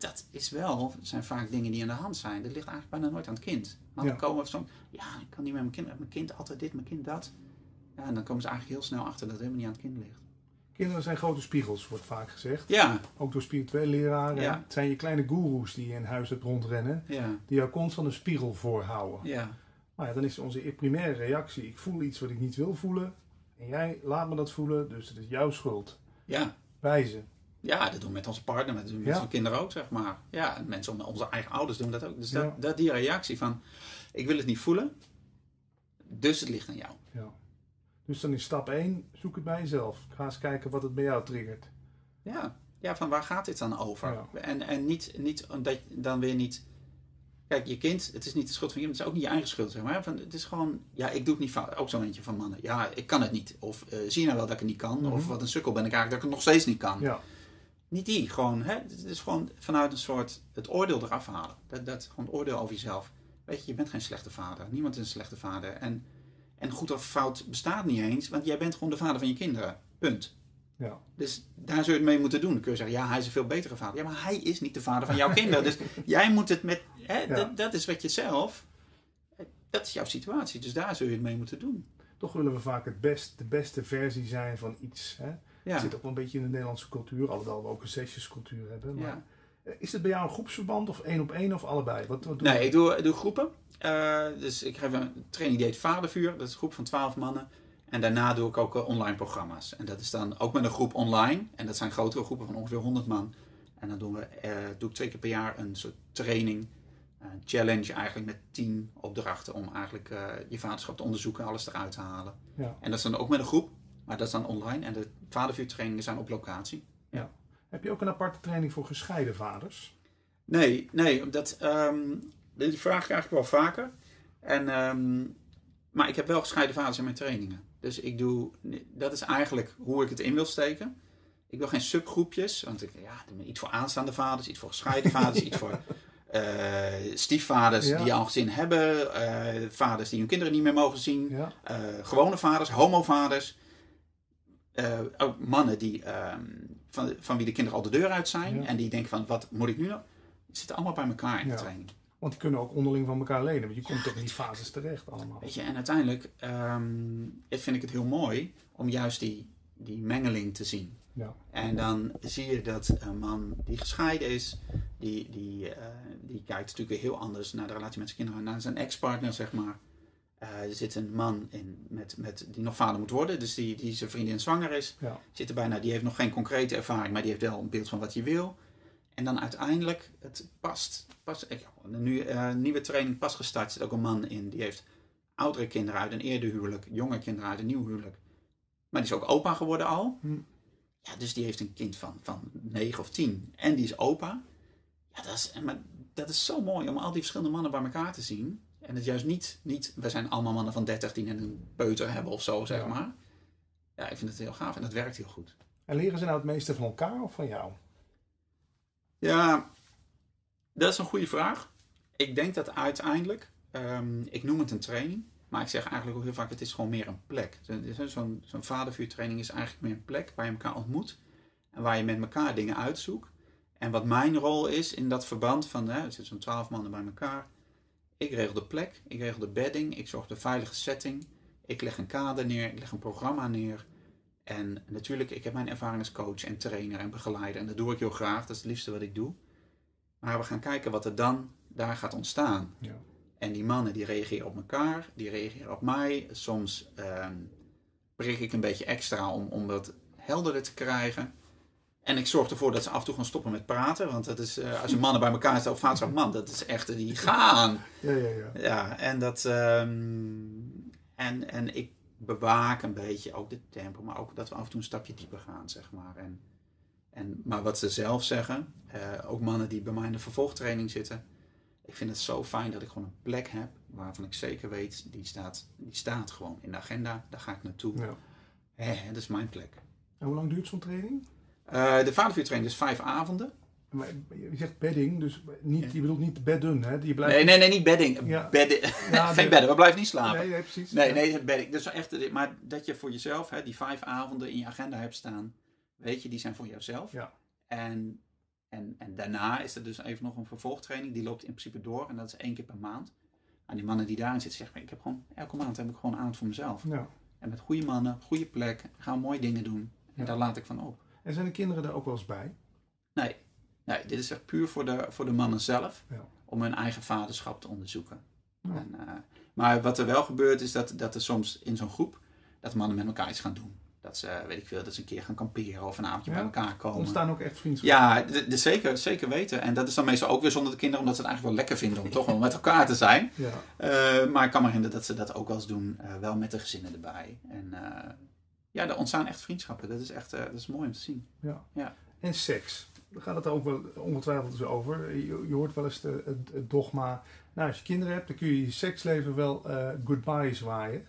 dat, is wel, zijn vaak dingen die aan de hand zijn. Dat ligt eigenlijk bijna nooit aan het kind. Maar dan Ja. komen we van, ja, ik kan niet met mijn kind, mijn kind altijd dit, mijn kind dat. Ja, en dan komen ze eigenlijk heel snel achter dat het helemaal niet aan het kind ligt. Kinderen zijn grote spiegels, wordt vaak gezegd. Ja, Ook door spirituele leraren. Ja. Het zijn je kleine goeroes die je in huis hebt rondrennen. ja, Die jou constant een spiegel voorhouden. ja, Maar ja, dan is onze primaire reactie. Ik voel iets wat ik niet wil voelen. En jij laat me dat voelen. Dus het is jouw schuld. ja. Wijzen. Ja, dat doen we met onze partner, dat met onze kinderen ook, zeg maar. Ja, en mensen onze eigen ouders doen dat ook. Dus dat, dat die reactie van, ik wil het niet voelen, dus het ligt aan jou. Ja. Dus dan is stap 1, zoek het bij jezelf. Ga eens kijken wat het bij jou triggert. Ja, ja van waar gaat dit dan over? Ja. En, en niet, niet omdat je dan weer niet... Kijk, je kind, het is niet de schuld van je, het is ook niet je eigen schuld, zeg maar. Van, het is gewoon, ja, ik doe het niet fout. Ook zo eentje van mannen. Ja, ik kan het niet. Of eh, zie je nou wel dat ik het niet kan? Mhm. Of wat een sukkel ben ik eigenlijk dat ik het nog steeds niet kan. Ja, Niet die, gewoon, hè. Het is gewoon vanuit een soort, het oordeel eraf halen. Dat, dat, gewoon het oordeel over jezelf. Weet je, je bent geen slechte vader. Niemand is een slechte vader. En, en goed of fout bestaat niet eens, want jij bent gewoon de vader van je kinderen. Punt. ja. Dus daar zul je het mee moeten doen. Dan kun je zeggen, ja, hij is een veel betere vader. Ja, maar hij is niet de vader van jouw kinderen. Dus jij moet het met, hè, Ja. dat, dat is wat je zelf, dat is jouw situatie. Dus daar zul je het mee moeten doen. Toch willen we vaak het best, de beste versie zijn van iets. Hè? Ja, Het zit ook wel een beetje in de Nederlandse cultuur. Alhoewel we ook een sessiescultuur hebben. Maar ja. eh, is het bij jou een groepsverband of één op één of allebei? Wat, wat doe Nee, je? ik doe, groepen. Eh, dus ik heb een training die heet Vadervuur. Dat is een groep van 12 mannen. En daarna doe ik ook eh, online programma's. En dat is dan ook met een groep online. En dat zijn grotere groepen van ongeveer 100 man. En dan doen we, doe ik twee keer per jaar een soort training. Een challenge eigenlijk met 10 opdrachten om eigenlijk je vaderschap te onderzoeken, alles eruit te halen. Ja. En dat is dan ook met een groep, maar dat is dan online. En de vadervuurtrainingen zijn op locatie. Heb je ook een aparte training voor gescheiden vaders? Nee, nee, dat, ehm, die vraag ik eigenlijk wel vaker. En, ehm, maar ik heb wel gescheiden vaders in mijn trainingen. Dus ik doe, dat is eigenlijk hoe ik het in wil steken. Ik wil geen subgroepjes, want ik, ja, iets voor aanstaande vaders, iets voor gescheiden vaders, iets voor eh, stiefvaders Ja. die al gezin hebben, eh, vaders die hun kinderen niet meer mogen zien, Ja. eh, gewone vaders, homovaders, ook mannen die, ehm, van, van wie de kinderen al de deur uit zijn Ja. en die denken van wat moet ik nu nou? Die zitten allemaal bij elkaar in de Ja. training. Want die kunnen ook onderling van elkaar lenen. Want je komt toch in die fases terecht allemaal. Weet je, en uiteindelijk ehm, vind ik het heel mooi om juist die, die mengeling te zien. Ja. En dan zie je dat een man die gescheiden is, die, die, eh, die kijkt natuurlijk weer heel anders naar de relatie met zijn kinderen, naar zijn ex-partner, zeg maar. Eh, er zit een man in met, met, die nog vader moet worden, dus die, die zijn vriendin zwanger is. Ja. Zit erbij, nou, die heeft nog geen concrete ervaring, maar die heeft wel een beeld van wat je wil. En dan uiteindelijk, het past. past ik, nu eh, nieuwe training pas gestart, zit ook een man in, die heeft oudere kinderen uit een eerder huwelijk, jonge kinderen uit een nieuw huwelijk. Maar die is ook opa geworden al. Hm. Ja, dus die heeft een kind van, van 9 of 10 en die is opa. Ja, dat is, maar dat is zo mooi om al die verschillende mannen bij elkaar te zien. En het juist niet, niet we zijn allemaal mannen van 30 die net een peuter hebben of zo, zeg Ja. maar. Ja, ik vind het heel gaaf en dat werkt heel goed. En leren ze nou het meeste van elkaar of van jou? Ja, dat is een goede vraag. Ik denk dat uiteindelijk, ehm, ik noem het een training, maar ik zeg eigenlijk ook heel vaak, het is gewoon meer een plek. Zo- Zo'n zo'n vadervuurtraining is eigenlijk meer een plek waar je elkaar ontmoet en waar je met elkaar dingen uitzoekt. En wat mijn rol is in dat verband van, hè, er zitten zo'n twaalf mannen bij elkaar. Ik regel de plek, ik regel de bedding, ik zorg de veilige setting. Ik leg een kader neer, ik leg een programma neer. En natuurlijk, ik heb mijn ervaring als coach en trainer en begeleider. En dat doe ik heel graag, dat is het liefste wat ik doe. Maar we gaan kijken wat er dan daar gaat ontstaan. Ja. En die mannen die reageren op elkaar, die reageren op mij. Soms ehm prik ik een beetje extra om, om dat helderder te krijgen. En ik zorg ervoor dat ze af en toe gaan stoppen met praten. Want dat is, eh, als je mannen bij elkaar staan, of vaderschap man, dat is echt, die gaan. Ja, ja, ja. Ja, en dat. ehm, en, en ik bewaak een beetje ook de tempo, maar ook dat we af en toe een stapje dieper gaan, zeg maar. En, en, maar wat ze zelf zeggen, eh, ook mannen die bij mij in de vervolgtraining zitten. Ik vind het zo fijn dat ik gewoon een plek heb waarvan ik zeker weet, die staat, die staat gewoon in de agenda. Daar ga ik naartoe. ja. Hè, dat is mijn plek. En hoe lang duurt zo'n training? Eh, de vadervuurtraining is vijf avonden. Maar je zegt bedding, dus niet, je bedoelt niet bedden, hè? Je blijft... Nee, nee, nee, niet bedding. Ja. Bedden. Ja, Geen nee. bedden, we blijven niet slapen. Nee, nee, precies. Nee, Ja. nee, ik. Dus echt, maar dat je voor jezelf hè, die vijf avonden in je agenda hebt staan, weet je, die zijn voor jezelf. Ja. En, en, en daarna is er dus even nog een vervolgtraining, die loopt in principe door en dat is één keer per maand. En die mannen die daarin zitten zeggen, ik heb gewoon, elke maand heb ik gewoon een avond voor mezelf. Ja. En met goede mannen, goede plek, gaan mooie dingen doen. En daar laat ik van op. En zijn de kinderen er ook wel eens bij? Nee, nee dit is echt puur voor de, voor de mannen zelf, Ja. om hun eigen vaderschap te onderzoeken. Ja. En, eh, maar wat er wel gebeurt is dat, dat er soms in zo'n groep, dat mannen met elkaar iets gaan doen. Dat ze, weet ik veel, dat ze een keer gaan kamperen of een avondje Ja. bij elkaar komen. Ontstaan ook echt vriendschappen? Ja, zeker, zeker weten. En dat is dan meestal ook weer zonder de kinderen, omdat ze het eigenlijk wel lekker vinden om toch wel met elkaar te zijn. Ja. Eh, maar ik kan me herinneren dat ze dat ook wel eens doen, eh, wel met de gezinnen erbij. En ja, er ontstaan echt vriendschappen. Dat is echt eh, dat is mooi om te zien. ja. Ja. En seks? Daar gaat het ook wel ongetwijfeld over. Je, je hoort wel eens de, het, het dogma. Nou, als je kinderen hebt, dan kun je je seksleven wel eh, goodbye zwaaien.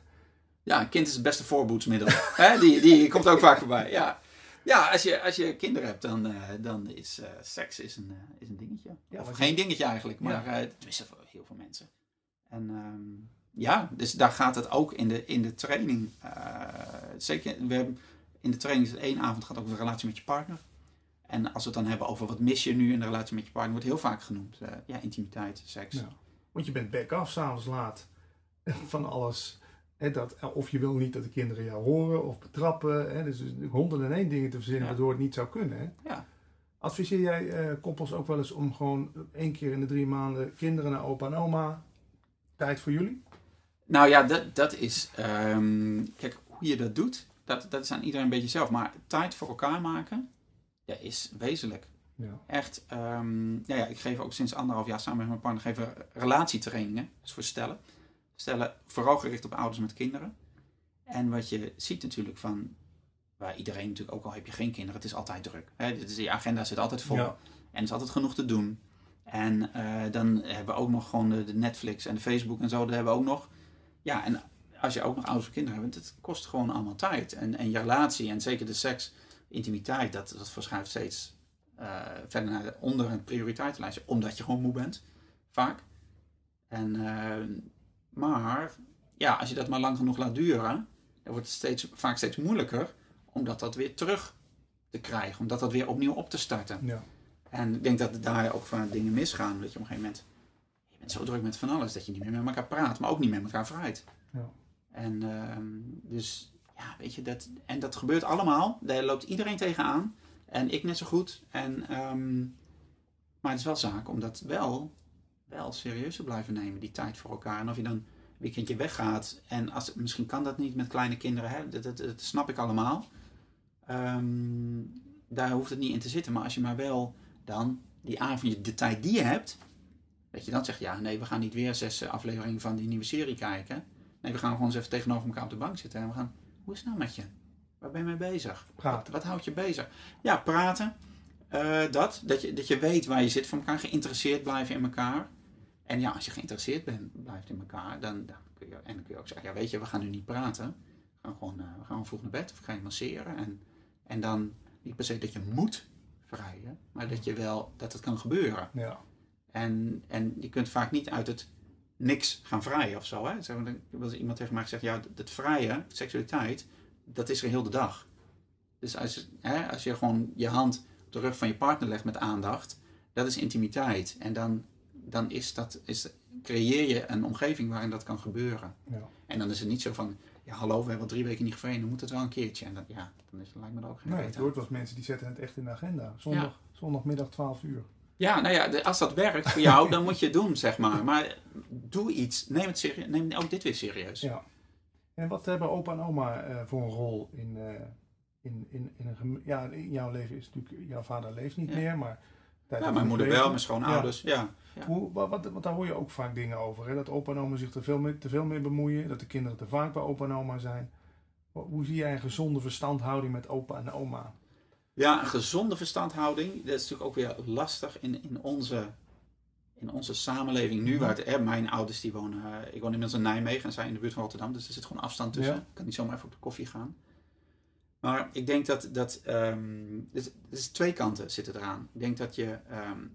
Ja, een kind is het beste voorboedsmiddel. Hè, die, die komt ook vaak voorbij. Ja, ja als, je, als je kinderen hebt, dan, eh, dan is seks is een, is een dingetje. Ja, of geen dingetje eigenlijk, maar Ja. tenminste voor heel veel mensen. En ehm, ja, dus daar gaat het ook in de, in de training. eh, zeker, we hebben, in de training is het één avond gaat ook over de relatie met je partner. En als we het dan hebben over wat mis je nu in de relatie met je partner, wordt heel vaak genoemd. eh, ja, intimiteit, seks. Ja. Want je bent back af s'avonds laat van alles. Hè, dat, of je wil niet dat de kinderen jou horen of betrappen. Dus honderden en één dingen te verzinnen Ja. waardoor het niet zou kunnen. Ja. Adviseer jij eh, koppels ook wel eens om gewoon één keer in de drie maanden kinderen naar opa en oma tijd voor jullie? Nou ja, dat, dat is. ehm, kijk, hoe je dat doet, dat, dat is aan iedereen een beetje zelf. Maar tijd voor elkaar maken, ja, is wezenlijk. Ja. Echt, ehm, ja, ja, ik geef ook sinds anderhalf jaar samen met mijn partner geven relatietrainingen. Dus voor stellen. Stellen vooral gericht op ouders met kinderen. En wat je ziet natuurlijk van, waar iedereen natuurlijk ook al heb je geen kinderen, het is altijd druk. Hè? Je agenda zit altijd vol. Ja. En er is altijd genoeg te doen. En eh, dan hebben we ook nog gewoon de, de Netflix en de Facebook en zo. Dat hebben we ook nog. Ja, en als je ook nog ouders of kinderen hebt, het kost gewoon allemaal tijd. En, en je relatie en zeker de seks, intimiteit, dat, dat verschuift steeds eh, verder naar de, onder een prioriteitenlijstje. Omdat je gewoon moe bent, vaak. En, eh, maar ja, als je dat maar lang genoeg laat duren, dan wordt het steeds, vaak steeds moeilijker om dat, weer terug te krijgen. Om dat, dat weer opnieuw op te starten. Ja. En ik denk dat daar ook vaak dingen misgaan. Dat je op een gegeven moment, bent zo druk met van alles dat je niet meer met elkaar praat, maar ook niet met elkaar vrijt. Ja. En ehm, dus, ja, weet je, dat, en dat gebeurt allemaal. Daar loopt iedereen tegenaan. En ik net zo goed. En, ehm, maar het is wel zaak om dat wel, wel serieus te blijven nemen, die tijd voor elkaar. En of je dan een weekendje weggaat. En als, misschien kan dat niet met kleine kinderen, hè? Dat, dat, dat snap ik allemaal. Ehm, daar hoeft het niet in te zitten. Maar als je maar wel dan die avond, de tijd die je hebt, dat je dan zegt, ja, nee, we gaan niet weer zes eh, afleveringen van die nieuwe serie kijken. Nee, we gaan gewoon eens even tegenover elkaar op de bank zitten en we gaan, hoe is het nou met je? Waar ben je mee bezig? Wat, Praten. wat houdt je bezig? Ja, praten. Eh, dat, dat je, dat je weet waar je zit van elkaar, geïnteresseerd blijven in elkaar. En ja, als je geïnteresseerd bent, blijft in elkaar, dan, dan kun je, en dan kun je ook zeggen, ja, weet je, we gaan nu niet praten. We gaan gewoon, eh, we gaan gewoon vroeg naar bed of ga je masseren. En, en dan niet per se dat je moet vrijen, maar dat je wel, dat het kan gebeuren. Ja. En, en je kunt vaak niet uit het niks gaan vrijen of zo. Hè? Zeg maar, was iemand tegen mij gezegd, ja, het vrijen, seksualiteit, dat is er heel de dag. Dus als, hè, als je gewoon je hand op de rug van je partner legt met aandacht, dat is intimiteit. En dan, dan is dat, is, creëer je een omgeving waarin dat kan gebeuren. Ja. En dan is het niet zo van, ja hallo, we hebben al drie weken niet gevreden, dan moet het wel een keertje. En dan, ja, dan is, lijkt me er ook geen Nee, het hoort wel mensen die zetten het echt in de agenda. Zondag, zondagmiddag 12 uur. Ja, nou ja, als dat werkt voor jou, dan moet je het doen, zeg maar. Maar doe iets. Neem het serieus. Neem ook dit weer serieus. Ja. En wat hebben opa en oma eh, voor een rol in, eh, in, in, in een Ja, in jouw leven is natuurlijk... Jouw vader leeft niet Ja. meer, maar... Ja, mijn moeder leven- wel, mijn schoonouders. Ja. Ja. Hoe, wat, wat, want daar hoor je ook vaak dingen over. Hè? Dat opa en oma zich te veel, mee, te veel mee bemoeien. Dat de kinderen te vaak bij opa en oma zijn. Hoe- Hoe zie jij een gezonde verstandhouding met opa en oma? Ja, een gezonde verstandhouding. Dat is natuurlijk ook weer lastig in, in, onze, in onze samenleving nu. Waar het, mijn ouders die wonen... eh, ik woon inmiddels in Nijmegen en zij in de buurt van Rotterdam. Dus er zit gewoon afstand tussen. Ja. Ik kan niet zomaar even op de koffie gaan. Maar ik denk dat... dat dus, dus twee kanten zitten eraan. Ik denk dat je ehm,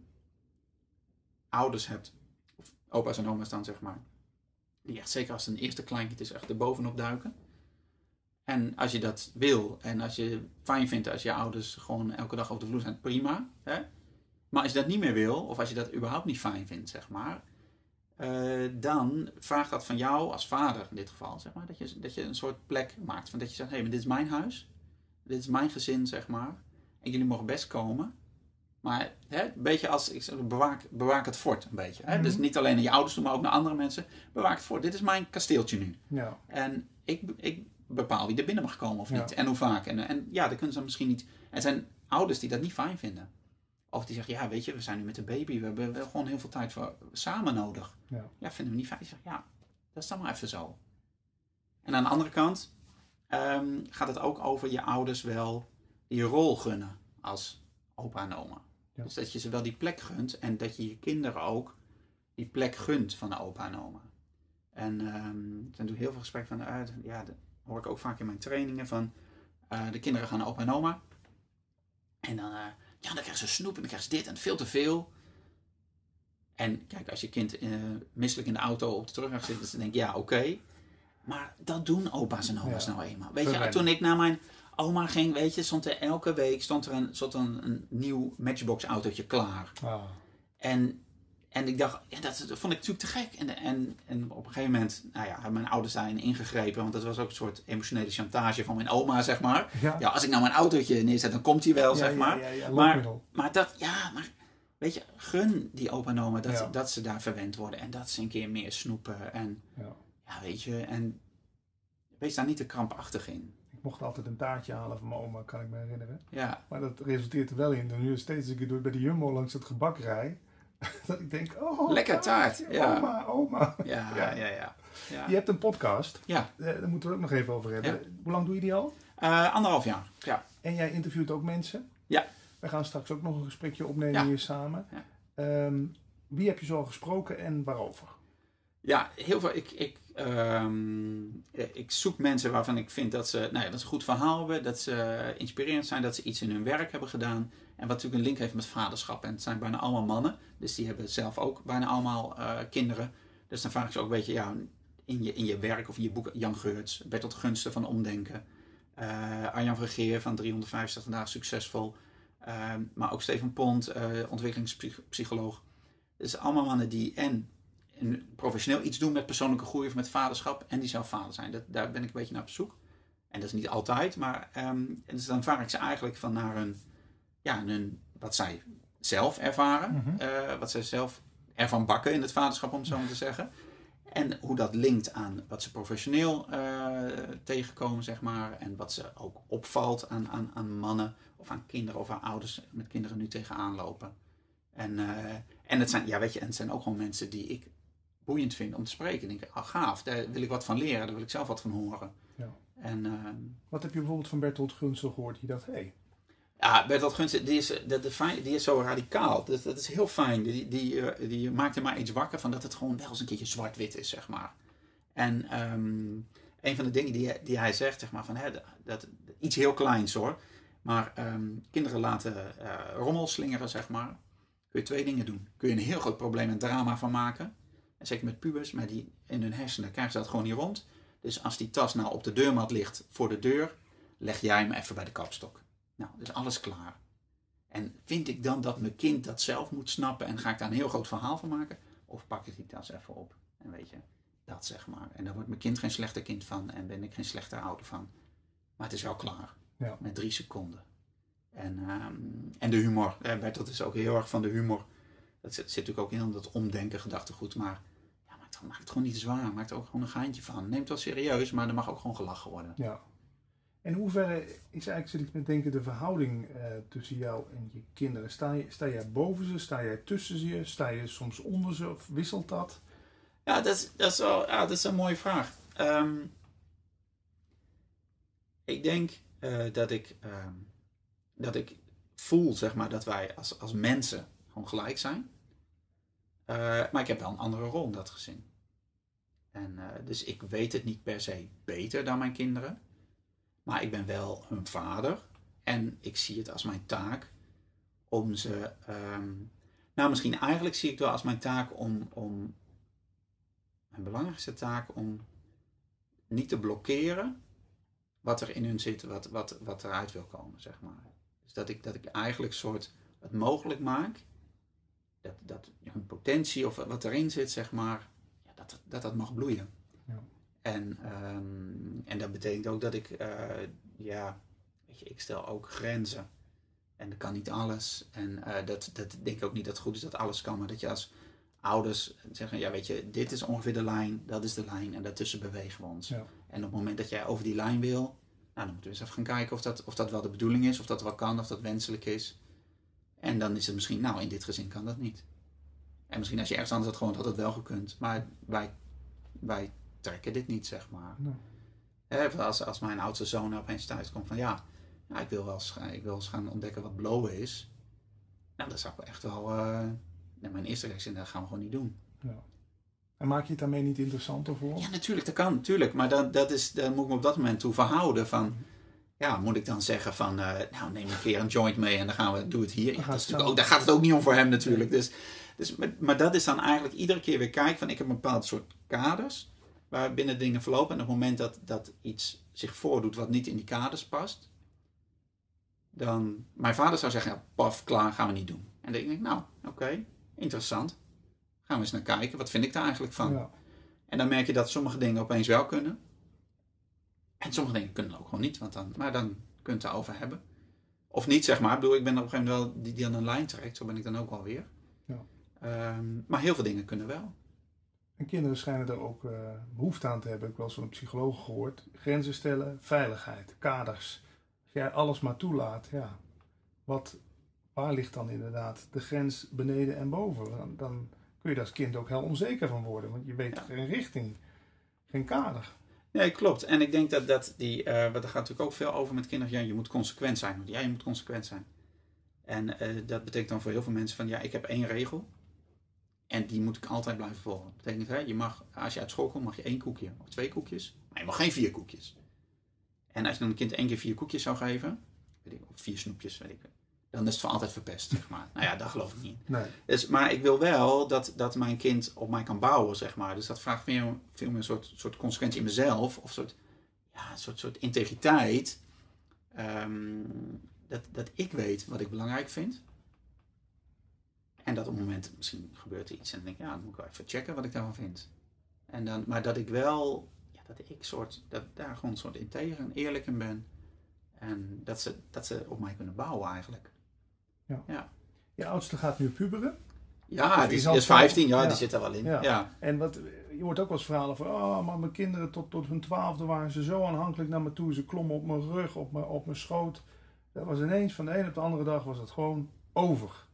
ouders hebt, of opa's en oma's dan zeg maar, die echt zeker als het een eerste kleinkind is, echt er bovenop duiken. En als je dat wil en als je fijn vindt als je ouders gewoon elke dag op de vloer zijn, prima. Hè? Maar als je dat niet meer wil, of als je dat überhaupt niet fijn vindt, zeg maar, eh, dan vraagt dat van jou als vader in dit geval, zeg maar, dat je, dat je een soort plek maakt. Van dat je zegt, hé, hey, maar dit is mijn huis, dit is mijn gezin, zeg maar. En jullie mogen best komen. Maar hè, een beetje als, ik zeg, bewaak, bewaak het fort een beetje. Hè? Mhm. Dus niet alleen naar je ouders toe, maar ook naar andere mensen. Bewaak het fort. Dit is mijn kasteeltje nu. Ja, En ik, ik bepaal wie er binnen mag komen of Ja. niet. En hoe vaak. En, en ja, dan kunnen ze misschien niet. Er zijn ouders die dat niet fijn vinden. Of die zeggen, ja, weet je, we zijn nu met de baby. We hebben wel gewoon heel veel tijd voor samen nodig. Ja. Ja, vinden we niet fijn. Zeggen, ja, dat is dan maar even zo. En aan de andere kant ehm, gaat het ook over je ouders wel die rol gunnen als opa en oma. Ja. Dus dat je ze wel die plek gunt en dat je je kinderen ook die plek gunt van de opa en oma. En ehm, er zijn natuurlijk heel veel gesprekken van, uit. ja, hoor ik ook vaak in mijn trainingen van, eh, de kinderen gaan naar opa en oma. En dan, eh, ja, dan krijgen ze snoep en dan krijgen ze dit en veel te veel. En kijk, als je kind eh, misselijk in de auto op de terugweg zit, dan denk je, ja, oké. Maar dat doen opa's en oma's Ja. nou eenmaal. Weet je, toen ik naar mijn oma ging, weet je, stond er elke week stond er een, stond er een, een nieuw Matchbox autootje klaar. ah, En, en ik dacht, ja, dat, dat vond ik natuurlijk te gek. En, en, en op een gegeven moment, nou ja, mijn ouders daarin ingegrepen. Want dat was ook een soort emotionele chantage van mijn oma, zeg maar. ja. Ja, als ik nou mijn autootje neerzet, dan komt hij wel, Ja, zeg maar. ja, ja, Maar, maar dat, ja, maar weet je, gun die opa en oma dat, dat ze daar verwend worden. En dat ze een keer meer snoepen. En Ja. weet je, en wees daar niet te krampachtig in. Ik mocht altijd een taartje halen van mijn oma, kan ik me herinneren. Ja, Maar dat resulteert er wel in, dat nu steeds ik door bij de Jumbo langs het gebak rij, dat ik denk, oh, Lekker taart, ja. Oma, oma. ja, Ja. ja, ja. ja. Je hebt een podcast, Ja, eh, daar moeten we ook nog even over hebben. Hoe lang doe je die al? Eh, anderhalf jaar. Ja. En jij interviewt ook mensen? Ja. We gaan straks ook nog een gesprekje opnemen hier samen. Ja. Ehm, wie heb je zo al gesproken en waarover? Ja, heel veel. Ik, ik, ehm, ik zoek mensen waarvan ik vind dat ze, nou ja, dat ze een goed verhaal hebben, dat ze inspirerend zijn, dat ze iets in hun werk hebben gedaan. En wat natuurlijk een link heeft met vaderschap. En het zijn bijna allemaal mannen, dus die hebben zelf ook bijna allemaal eh, kinderen. Dus dan vraag ik ze ook een beetje, ja, in je, in je werk of in je boek, Jan Geurts, Bertolt Gunsten van Omdenken, eh, Arjan Vergeer van 365 dagen succesvol, Ehm, maar ook Steven Pont, eh, ontwikkelingspsycholoog. Dus allemaal mannen die en en professioneel iets doen met persoonlijke groei of met vaderschap en die zelf vader zijn. Dat, daar ben ik een beetje naar op zoek. En dat is niet altijd, maar ehm, en dus dan vraag ik ze eigenlijk van naar hun, ja, hun, wat zij zelf ervaren, Mhm. eh, wat zij zelf ervan bakken in het vaderschap, om het zo maar te zeggen. En hoe dat linkt aan wat ze professioneel eh, tegenkomen, zeg maar. En wat ze ook opvalt aan, aan, aan mannen of aan kinderen of aan ouders met kinderen nu tegenaan lopen. En, eh, en, het zijn, ja, weet je, en het zijn ook gewoon mensen die ik boeiend vind om te spreken. Ik denk, ah gaaf, daar wil ik wat van leren, daar wil ik zelf wat van horen. Ja. En Wat heb je bijvoorbeeld van Bertolt Gunsel gehoord? Die dacht, hé, hey, ja, Bertolt Gunsten, die is, dat, die is zo radicaal. Dat, dat is heel fijn. Die, die, eh, die maakt maar iets wakker van dat het gewoon wel eens een keertje zwart-wit is, zeg maar. En ehm, een van de dingen die, die hij zegt, zeg maar, van, hè, dat, iets heel kleins hoor. Maar ehm, kinderen laten eh, rommel slingeren, zeg maar. Kun je twee dingen doen. Kun je een heel groot probleem en drama van maken. En zeker met pubers, maar die in hun hersenen krijgen ze dat gewoon niet rond. Dus als die tas nou op de deurmat ligt voor de deur, leg jij hem even bij de kapstok. Nou, dus alles klaar. En vind ik dan dat mijn kind dat zelf moet snappen en ga ik daar een heel groot verhaal van maken? Of pak ik die tas even op? En weet je, dat zeg maar. En daar wordt mijn kind geen slechter kind van en ben ik geen slechter ouder van. Maar het is wel klaar. Ja. Met drie seconden. En, ehm, en de humor. Eh, Bertolt is ook heel erg van de humor. Dat zit, zit natuurlijk ook in dat omdenken gedachtegoed. Maar ja, maak, het, maak het gewoon niet zwaar. Maak er ook gewoon een geintje van. Neem het wel serieus, maar er mag ook gewoon gelachen worden. ja. In hoeverre is eigenlijk, zit ik met denken, de verhouding eh, tussen jou en je kinderen? Sta, je, sta jij boven ze? Sta jij tussen ze? Sta je soms onder ze? Of wisselt dat? Ja, dat is, dat is, wel, ja, dat is een mooie vraag. Ehm, ik denk eh, dat, ik, ehm, dat ik voel, zeg maar, dat wij als, als mensen gewoon gelijk zijn. Eh, maar ik heb wel een andere rol in dat gezin. En, dus ik weet het niet per se beter dan mijn kinderen. Maar ik ben wel hun vader. En ik zie het als mijn taak om ze. ehm, nou, misschien eigenlijk zie ik het wel als mijn taak om, om mijn belangrijkste taak om niet te blokkeren wat er in hun zit, wat, wat, wat eruit wil komen, zeg maar. Dus dat ik, dat ik eigenlijk soort het mogelijk maak dat, dat hun potentie of wat erin zit, zeg maar, dat, dat dat mag bloeien. En, ehm, en dat betekent ook dat ik, eh, ja, weet je, ik stel ook grenzen. En dat kan niet alles. En eh, dat, dat denk ik ook niet dat het goed is dat alles kan, maar dat je als ouders zeggen, ja weet je, dit is ongeveer de lijn, dat is de lijn en daartussen bewegen we ons. Ja. En op het moment dat jij over die lijn wil, nou, dan moeten we eens even gaan kijken of dat, of dat wel de bedoeling is, of dat wel kan, of dat wenselijk is. En dan is het misschien, nou, in dit gezin kan dat niet. En misschien als je ergens anders had gewoon, had het wel gekund. Maar wij, wij trekken dit niet, zeg maar. Nee. Als, als mijn oudste zoon opeens thuis komt van, ja, ja ik, wil wel eens, gaan- ik wil eens gaan ontdekken wat blowen is. Nou, dat zou ik echt wel... eh, mijn eerste reactie, dat gaan we gewoon niet doen. Ja. En maak je het daarmee niet interessanter voor? Ja, natuurlijk, dat kan, natuurlijk. Maar dat, dat is, daar moet ik me op dat moment toe verhouden van... Ja, moet ik dan zeggen van, eh, nou neem een keer een joint mee en dan gaan we, doe het hier. Ja, dat is ook, daar gaat het ook niet om voor hem natuurlijk. Dus, dus, maar, maar dat is dan eigenlijk iedere keer weer kijken van, ik heb een bepaald soort kaders waar binnen dingen verlopen. En op het moment dat, dat iets zich voordoet wat niet in die kaders past, dan, mijn vader zou zeggen, ja, paf, klaar, gaan we niet doen. En dan denk ik, nou, oké, interessant. Gaan we eens naar kijken, wat vind ik daar eigenlijk van? Ja. En dan merk je dat sommige dingen opeens wel kunnen. En sommige dingen kunnen ook gewoon niet, want dan, maar dan kun je het erover hebben. Of niet, zeg maar. Ik bedoel, ik ben op een gegeven moment wel die, die aan een lijn trekt. Zo ben ik dan ook alweer. Ja. Ehm, maar heel veel dingen kunnen wel. En kinderen schijnen er ook eh, behoefte aan te hebben. Ik heb wel eens van een psycholoog gehoord. Grenzen stellen, veiligheid, kaders. Als jij alles maar toelaat, ja. Wat, waar ligt dan inderdaad de grens beneden en boven? Dan, dan kun je daar als kind ook heel onzeker van worden. Want je weet Ja. geen richting, geen kader. Nee, klopt. En ik denk dat, dat die, eh want er gaat natuurlijk ook veel over met kinderen. Ja, je moet consequent zijn. Ja, je moet consequent zijn. En eh, dat betekent dan voor heel veel mensen van, ja, ik heb één regel. En die moet ik altijd blijven volgen. Dat betekent, hè, je mag, als je uit school komt, mag je één koekje of twee koekjes. Maar je mag geen vier koekjes. En als je dan een kind één keer vier koekjes zou geven, weet ik, of vier snoepjes, weet ik, dan is het voor altijd verpest, zeg maar. Nou ja, daar geloof ik niet. Nee. Dus, maar ik wil wel dat, dat mijn kind op mij kan bouwen, zeg maar. Dus dat vraagt veel, veel meer een soort, soort consequentie in mezelf. Of een soort, ja, een soort, soort integriteit. Ehm, dat, dat ik weet wat ik belangrijk vind. En dat op het moment, misschien gebeurt er iets en dan denk ik, ja, dan moet ik wel even checken wat ik daarvan vind. En dan, maar dat ik wel, ja, dat ik soort, dat daar gewoon een soort integer en eerlijk in ben. En dat ze, dat ze op mij kunnen bouwen eigenlijk. Je oudste gaat nu puberen. Ja, die is is, al die is zo- 15, ja, ja. die zit er wel in. Ja. Ja. En wat, je hoort ook wel eens verhalen van, oh, maar mijn kinderen tot, tot hun twaalfde waren ze zo aanhankelijk naar me toe. Ze klommen op mijn rug, op mijn, op mijn schoot. Dat was ineens van de een op de andere dag was het gewoon over.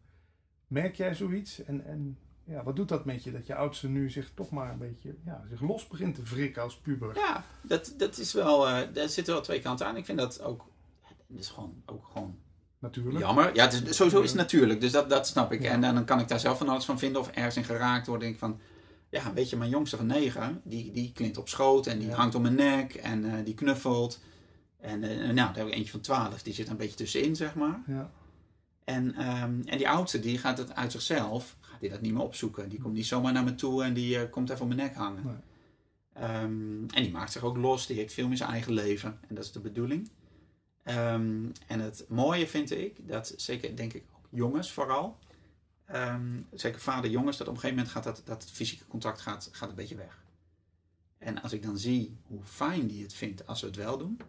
Merk jij zoiets? En, en ja, wat doet dat met je? Dat je oudste nu zich toch maar een beetje ja, zich los begint te wrikken als puber. Ja, dat, dat is wel, eh daar zitten wel twee kanten aan. Ik vind dat ook, dat is gewoon, ook gewoon Natuurlijk. jammer. Ja, het is, sowieso is het natuurlijk, dus dat, dat snap ik. Ja. En dan kan ik daar zelf van alles van vinden of ergens in geraakt worden. Denk ik van, ja, weet je, mijn jongste van negen, die, die klint op schoot en die Ja. hangt om mijn nek en eh, die knuffelt. En eh, nou, daar heb ik eentje van twaalf, die zit een beetje tussenin, zeg maar. Ja. En, ehm, en die oudste, die gaat het uit zichzelf, gaat die dat niet meer opzoeken. Die komt niet zomaar naar me toe en die eh, komt even op mijn nek hangen. Nee. Ehm, en die maakt zich ook los, die heeft veel meer zijn eigen leven. En dat is de bedoeling. Ehm, en het mooie vind ik, dat zeker denk ik ook jongens vooral, zeker vader jongens, dat op een gegeven moment gaat dat, dat fysieke contact gaat, gaat een beetje weg. En als ik dan zie hoe fijn die het vindt als we het wel doen.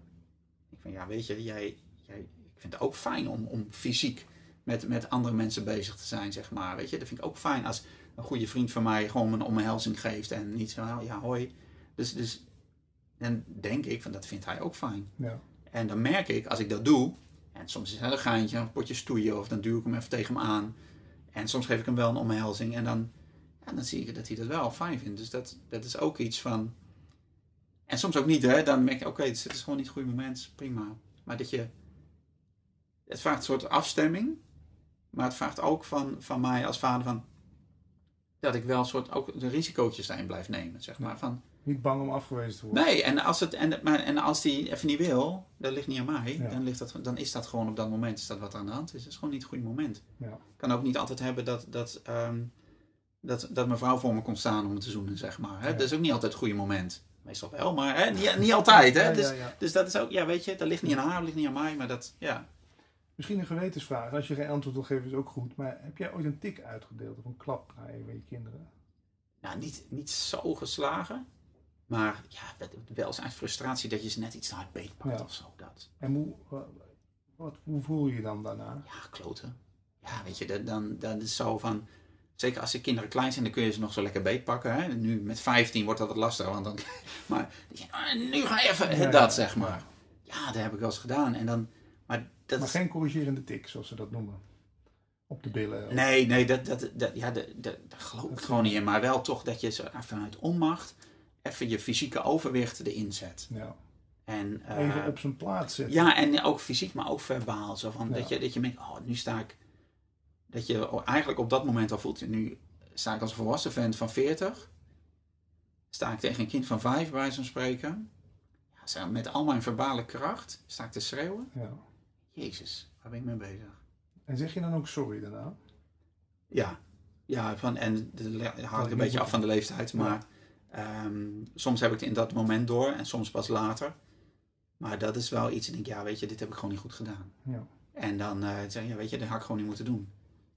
Ik van ja, weet je, jij, jij, ik vind het ook fijn om, om fysiek met, met andere mensen bezig te zijn, zeg maar. Weet je, dat vind ik ook fijn als een goede vriend van mij gewoon een omhelzing geeft en niet zo, ja, hoi. Dus, dus dan denk ik van dat vindt hij ook fijn. Ja. En dan merk ik, als ik dat doe, en soms is het een geintje, een potje stoeien, of dan duw ik hem even tegen hem aan. En soms geef ik hem wel een omhelzing en dan, ja, dan zie ik dat hij dat wel fijn vindt. Dus dat, dat is ook iets van. En soms ook niet, hè? Dan merk je, oké, het is gewoon niet het goede moment, prima. Maar dat je. Het vraagt een soort afstemming, maar het vraagt ook van, van mij als vader van. Dat ik wel een soort ook de risicootjes daarin blijf nemen, zeg maar. Van, Niet bang om afgewezen te worden. Nee, en als, het, en, maar, en als die even niet wil, dat ligt niet aan mij, Ja. dan, ligt dat, dan is dat gewoon op dat moment is dat wat er aan de hand is. Het is gewoon niet het goede moment. Ja. Ik kan ook niet altijd hebben dat, dat, ehm, dat, dat mijn vrouw voor me komt staan om me te zoenen, zeg maar. Hè? Ja. Dat is ook niet altijd het goede moment. Meestal wel, maar hè? Niet, niet altijd. Hè? Dus, dus dat is ook, ja, weet je, dat ligt niet aan haar, dat ligt niet aan mij, maar dat, ja. Misschien een gewetensvraag. Als je geen antwoord wil geven is ook goed. Maar heb jij ooit een tik uitgedeeld of een klap naar een van je kinderen? Nou, niet, niet zo geslagen, maar ja, wel zijn frustratie dat je ze net iets te hard beetpakt Ja. of zo. Dat. En hoe, wa- wat, hoe voel je je dan daarna? Ja, kloten. Ja, weet je, dat- dan, dan is zo van... Zeker als de kinderen klein zijn, dan kun je ze nog zo lekker beetpakken. Hè? Nu met 15 wordt dat wat lastiger. Want dan, maar ah, nu ga je even Ja, dat, zeg maar. Ja, dat heb ik wel eens gedaan. En dan, dat Maar is- geen corrigerende tik, zoals ze dat noemen. Op de billen. Nee, nee, dat, dat, dat, ja, dat, dat, daar geloof ik gewoon niet in. Maar wel toch dat je vanuit onmacht even je fysieke overwicht erin zet. Ja. En, eh, Even op zijn plaats zetten. Ja, en ook fysiek, maar ook verbaal. Zo van Ja. dat, je, dat je denkt, oh, nu sta ik... Dat je eigenlijk op dat moment al voelt, nu sta ik als volwassen vent van 40. Sta ik tegen een kind van 5, bij wijze van spreken. Ja, met al mijn verbale kracht sta ik te schreeuwen. Ja. Jezus, waar ben ik mee bezig? En zeg je dan ook sorry daarna? Ja, ja van, en de, le- haal ik een beetje af van de leeftijd. Maar ehm, soms heb ik het in dat moment door en soms pas later. Maar dat is wel iets, ik denk, ja, weet je, dit heb ik gewoon niet goed gedaan. Ja. En dan eh zeg je, ja, weet je, dat had ik gewoon niet moeten doen.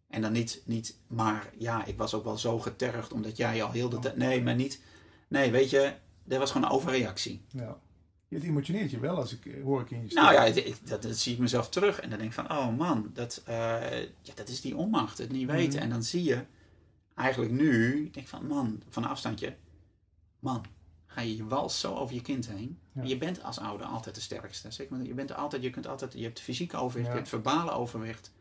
En dan niet, niet, maar ja, ik was ook wel zo getergd omdat jij al heel de Oh, tijd. Nee, maar niet. Nee, weet je, dat was gewoon een overreactie. ja. Het emotioneert je wel als ik eh, hoor ik in je stem. Nou ja, het- dat, dat zie ik mezelf terug. En dan denk ik van, oh man, dat, eh, ja, dat is die onmacht, het niet weten. Mhm. En dan zie je eigenlijk nu, ik denk van, man, van een afstandje, man, ga je je wals zo over je kind heen. Ja. En je bent als ouder altijd de sterkste. Zeg maar, je bent altijd, je kunt altijd, je hebt fysieke overwicht, Ja. je hebt verbale overwicht.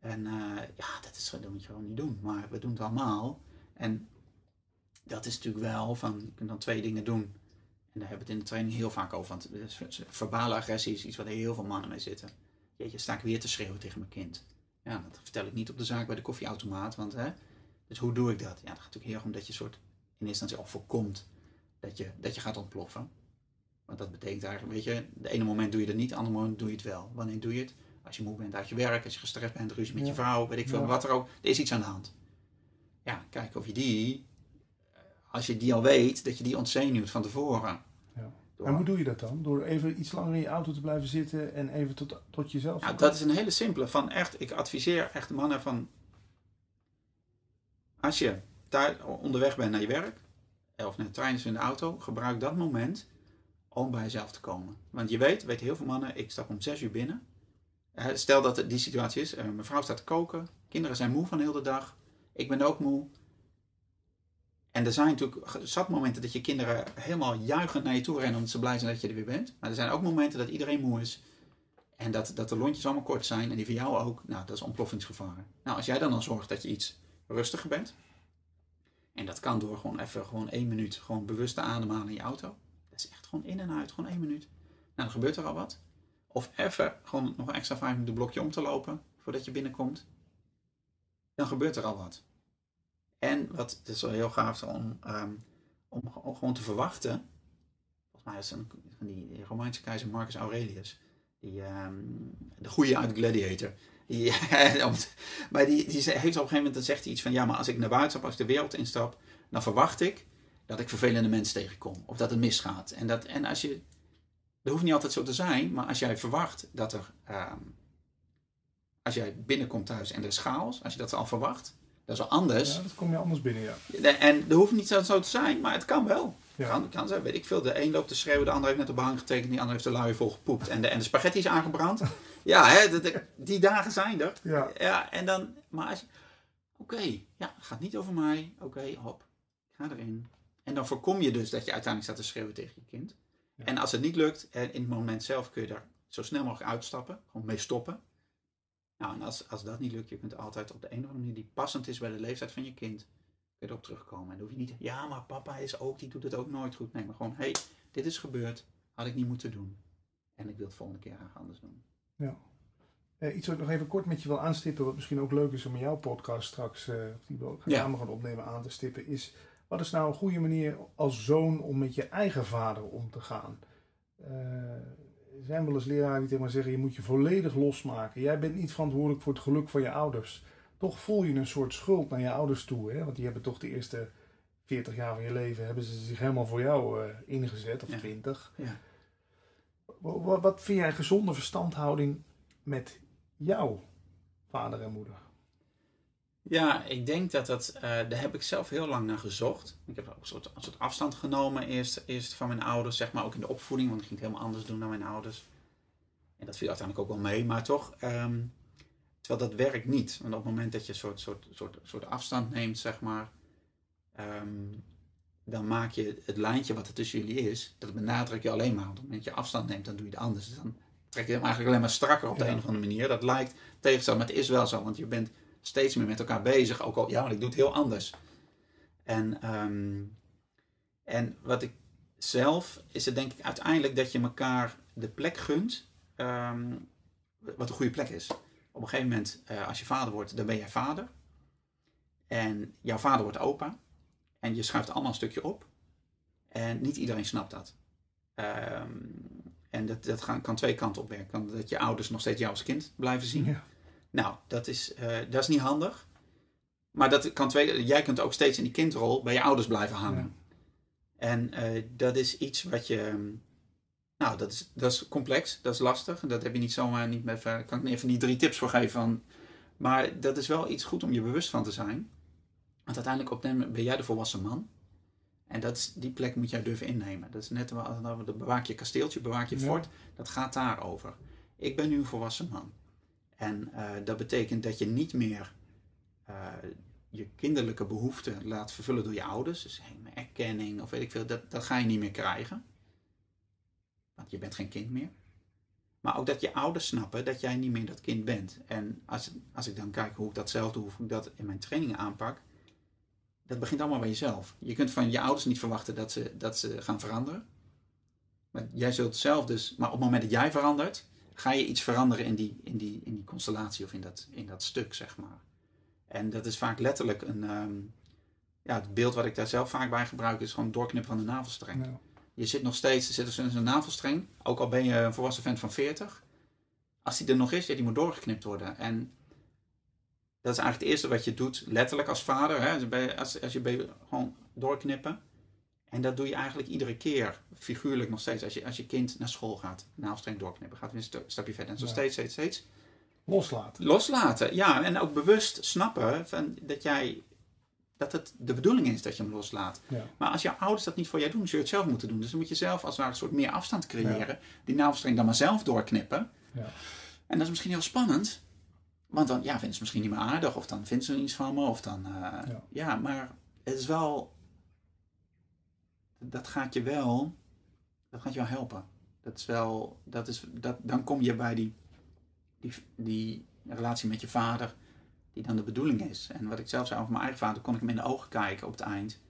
En eh, ja, dat, is, dat moet je gewoon niet doen. Maar we doen het allemaal. En dat is natuurlijk wel van, je kunt dan twee dingen doen. En daar hebben we het in de training heel vaak over. Want eh, verbale agressie is iets waar heel veel mannen mee zitten. Jeetje, sta ik weer te schreeuwen tegen mijn kind. Ja, dat vertel ik niet op de zaak bij de koffieautomaat. Want, hè, dus hoe doe ik dat? Ja, dat gaat natuurlijk heel erg om dat je soort in instantie al voorkomt dat je, dat je gaat ontploffen. Want dat betekent eigenlijk, weet je, de ene moment doe je het niet, de andere moment doe je het wel. Wanneer doe je het? Als je moe bent uit je werk, als je gestrest bent, ruzie met je vrouw, weet ik veel, Ja. wat er ook. Er is iets aan de hand. Ja, kijk of je die, als je die al weet, dat je die ontzenuwt van tevoren. Door- En hoe doe je dat dan? Door even iets langer in je auto te blijven zitten en even tot, tot jezelf te Nou, komen? dat is een hele simpele. Van echt, ik adviseer echt mannen van. Als je thuis, onderweg bent naar je werk, of naar de trein of in de auto, gebruik dat moment om bij jezelf te komen. Want je weet, weten heel veel mannen, ik stap om zes uur binnen. Eh, Stel dat het die situatie is, eh, mijn vrouw staat te koken, kinderen zijn moe van de hele dag, ik ben ook moe. En er zijn natuurlijk zat momenten dat je kinderen helemaal juichend naar je toe rennen omdat ze blij zijn dat je er weer bent. Maar er zijn ook momenten dat iedereen moe is. En dat, dat de lontjes allemaal kort zijn en die van jou ook. Nou, dat is ontploffingsgevaar. Nou, als jij dan al zorgt dat je iets rustiger bent. En dat kan door gewoon even gewoon één minuut gewoon bewust ademhalen in je auto. Dat is echt gewoon in en uit, gewoon één minuut. Nou, dan gebeurt er al wat. Of even gewoon nog extra vijf minuten blokje om te lopen voordat je binnenkomt. Dan gebeurt er al wat. En wat is wel heel gaaf om, ehm, om, ge- om gewoon te verwachten. Volgens mij is een, van die, Romeinse keizer Marcus Aurelius. Die, ehm, de goede uit Gladiator. Maar die, die heeft op een gegeven moment, dan zegt hij iets van, ja, maar als ik naar buiten stap, als ik de wereld instap, dan verwacht ik dat ik vervelende mensen tegenkom. Of dat het misgaat. En, dat, en als je, dat hoeft niet altijd zo te zijn, maar als jij verwacht dat er, ehm, als jij binnenkomt thuis en er is chaos, als je dat al verwacht, dat is wel anders. Ja, dat kom je anders binnen, ja. En dat hoeft niet zo te zijn, maar het kan wel. Ja. Kan, kan zijn, weet ik veel. De een loopt te schreeuwen, de ander heeft net op behang getekend, die ander heeft de luie vol gepoept en de, en de spaghetti is aangebrand. ja, hè, de- de- die dagen zijn er. Ja, Ja, en dan, maar als je, oké, ja, het gaat niet over mij. Oké, hop, ik ga erin. En dan voorkom je dus dat je uiteindelijk staat te schreeuwen tegen je kind. Ja. En als het niet lukt, in het moment zelf kun je daar zo snel mogelijk uitstappen, gewoon mee stoppen. Nou, en als, als dat niet lukt, je kunt altijd op de een of andere manier die passend is bij de leeftijd van je kind, kun je erop terugkomen. En dan hoef je niet, ja, maar papa is ook, die doet het ook nooit goed. Nee, maar gewoon, hé, hey, dit is gebeurd, had ik niet moeten doen. En ik wil het volgende keer graag anders doen. Eh, iets wat ik nog even kort met je wil aanstippen, wat misschien ook leuk is om in jouw podcast straks, eh, of die we Ja. samen gaan opnemen, aan te stippen, is wat is nou een goede manier als zoon om met je eigen vader om te gaan? Eh, er zijn wel eens leraren die tegen mij zeggen, je moet je volledig losmaken. Jij bent niet verantwoordelijk voor het geluk van je ouders. Toch voel je een soort schuld naar je ouders toe, hè? want die hebben toch de eerste 40 jaar van je leven, hebben ze zich helemaal voor jou eh, ingezet, of Ja. 20. Ja. Wa- wa- Wat vind jij gezonde verstandhouding met jouw vader en moeder? Ja, ik denk dat dat, eh, daar heb ik zelf heel lang naar gezocht. Ik heb ook een soort, een soort afstand genomen eerst, eerst van mijn ouders, zeg maar ook in de opvoeding, want ik ging het helemaal anders doen dan mijn ouders. En dat viel uiteindelijk ook wel mee, maar toch, ehm, terwijl dat werkt niet. Want op het moment dat je een soort, soort, soort, soort afstand neemt, zeg maar, ehm, dan maak je het lijntje wat er tussen jullie is, dat benadruk je alleen maar. Op het moment dat je afstand neemt, dan doe je het anders. Dus dan trek je hem eigenlijk alleen maar strakker op de Ja. een of andere manier. Dat lijkt tegenstelling, maar het is wel zo, want je bent steeds meer met elkaar bezig. Ook al, ja, maar ik doe het heel anders. En, ehm, en wat ik zelf, is het denk ik uiteindelijk dat je elkaar de plek gunt, ehm, wat een goede plek is. Op een gegeven moment, eh, als je vader wordt, dan ben jij vader. En jouw vader wordt opa. En je schuift allemaal een stukje op. En niet iedereen snapt dat. Ehm, en dat, dat kan twee kanten op werken. Dat je ouders nog steeds jou als kind blijven zien. Ja. Nou, dat is, eh, dat is niet handig. Maar dat kan twee, jij kunt ook steeds in die kindrol bij je ouders blijven hangen. En eh, dat is iets wat je. ehm, Nou, dat is, dat is complex, dat is lastig. Dat heb je niet zomaar niet met. Daar kan ik even niet drie tips voor geven. Van, maar dat is wel iets goed om je bewust van te zijn. Want uiteindelijk op den moment ben jij de volwassen man. En dat is, die plek moet jij durven innemen. Dat is net de bewaak je kasteeltje, bewaak je Ja. fort. Dat gaat daarover. Ik ben nu een volwassen man. En eh, dat betekent dat je niet meer eh, je kinderlijke behoeften laat vervullen door je ouders. Dus erkenning of weet ik veel, dat, dat ga je niet meer krijgen. Want je bent geen kind meer. Maar ook dat je ouders snappen dat jij niet meer dat kind bent. En als, als ik dan kijk hoe ik dat zelf doe, hoe ik dat in mijn trainingen aanpak, dat begint allemaal bij jezelf. Je kunt van je ouders niet verwachten dat ze, dat ze gaan veranderen. Maar jij zult zelf dus, maar op het moment dat jij verandert, ga je iets veranderen in die, in die, in die constellatie of in dat, in dat stuk, zeg maar. En dat is vaak letterlijk een, ehm, ja, het beeld wat ik daar zelf vaak bij gebruik is gewoon doorknippen van de navelstreng. Ja. Je zit nog steeds, er zit dus een navelstreng, ook al ben je een volwassen vent van 40. Als die er nog is, ja, die moet doorgeknipt worden. En dat is eigenlijk het eerste wat je doet, letterlijk als vader. Hè? Als, als je baby gewoon doorknippen. En dat doe je eigenlijk iedere keer, figuurlijk nog steeds. Als je, als je kind naar school gaat, navelstreng doorknippen, gaat weer een stapje verder. En zo Ja. steeds, steeds, steeds. Loslaten. Loslaten, ja. En ook bewust snappen van dat jij, dat het de bedoeling is dat je hem loslaat. Ja. Maar als jouw ouders dat niet voor jou doen, zul je het zelf moeten doen. Dus dan moet je zelf als het ware een soort meer afstand creëren. Die navelstreng dan maar zelf doorknippen. Ja. En dat is misschien heel spannend. Want dan ja, vinden ze misschien niet meer aardig. Of dan vinden ze iets van me. Of dan, eh, ja. maar het is wel... Dat gaat je wel... Dat gaat je wel helpen. Dat is wel... Dat is, dat, dan kom je bij die, die, die relatie met je vader. Die dan de bedoeling is. En wat ik zelf zei over mijn eigen vader. Kon ik hem in de ogen kijken op het eind.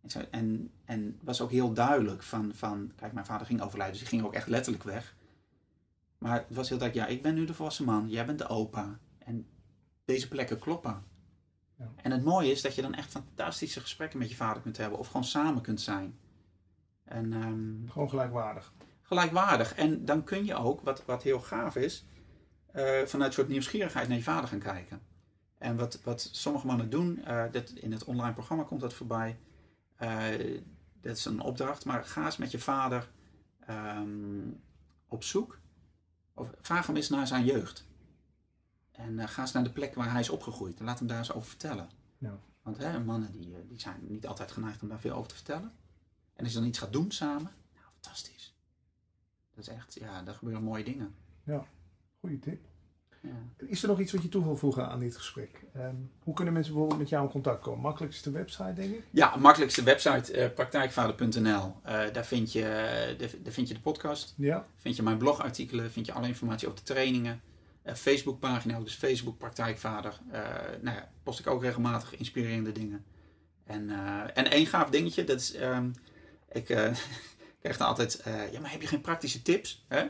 En, en, en was ook heel duidelijk van, van... Kijk, mijn vader ging overlijden. Dus die ging ook echt letterlijk weg. Maar het was heel duidelijk, ja, ik ben nu de volwassen man, jij bent de opa. En deze plekken kloppen. Ja. En het mooie is dat je dan echt fantastische gesprekken met je vader kunt hebben. Of gewoon samen kunt zijn. En ehm, Gewoon gelijkwaardig. gelijkwaardig. En dan kun je ook, wat, wat heel gaaf is, eh, vanuit een soort nieuwsgierigheid naar je vader gaan kijken. En wat, wat sommige mannen doen, eh, dat, in het online programma komt dat voorbij. Eh, dat is een opdracht, maar ga eens met je vader ehm, op zoek. Of vraag hem eens naar zijn jeugd. En eh, ga eens naar de plek waar hij is opgegroeid. En laat hem daar eens over vertellen. Ja. Want hè, mannen die, eh, die zijn niet altijd geneigd om daar veel over te vertellen. En als je dan iets gaat doen samen, nou fantastisch. Dat is echt, ja, daar gebeuren mooie dingen. Goeie tip. Ja. Is er nog iets wat je toe wil voegen aan dit gesprek? Ehm, hoe kunnen mensen bijvoorbeeld met jou in contact komen? Makkelijkste website, denk ik? Ja, makkelijkste website eh, praktijkvader.nl. Daar, vind je, de, daar vind je de podcast, Ja. vind je mijn blogartikelen, vind je alle informatie over de trainingen. Eh, Facebookpagina, ook dus Facebook Praktijkvader. Eh nou ja, post ik ook regelmatig inspirerende dingen. En, eh, en één gaaf dingetje, dat is, ehm, ik krijg dan altijd, ja maar heb je geen praktische tips? Hè?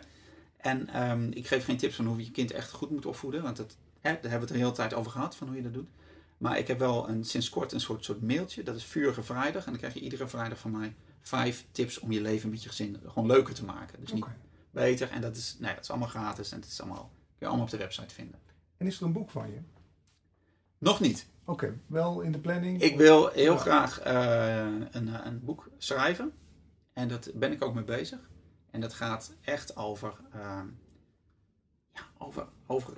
En ehm, ik geef geen tips van hoe je je kind echt goed moet opvoeden, want dat, hè, daar hebben we het de hele tijd over gehad, van hoe je dat doet. Maar ik heb wel een, sinds kort een soort, soort mailtje, dat is Vurige Vrijdag. En dan krijg je iedere vrijdag van mij vijf tips om je leven met je gezin gewoon leuker te maken. Dus niet beter. En dat is, nee, dat is allemaal gratis en het is allemaal, je allemaal op de website vinden. En is er een boek van je? Nog niet. Oké, wel in de planning? Ik wil heel Ja. graag eh, een, eh, een boek schrijven. En dat ben ik ook mee bezig. En dat gaat echt over, ehm, ja, over, over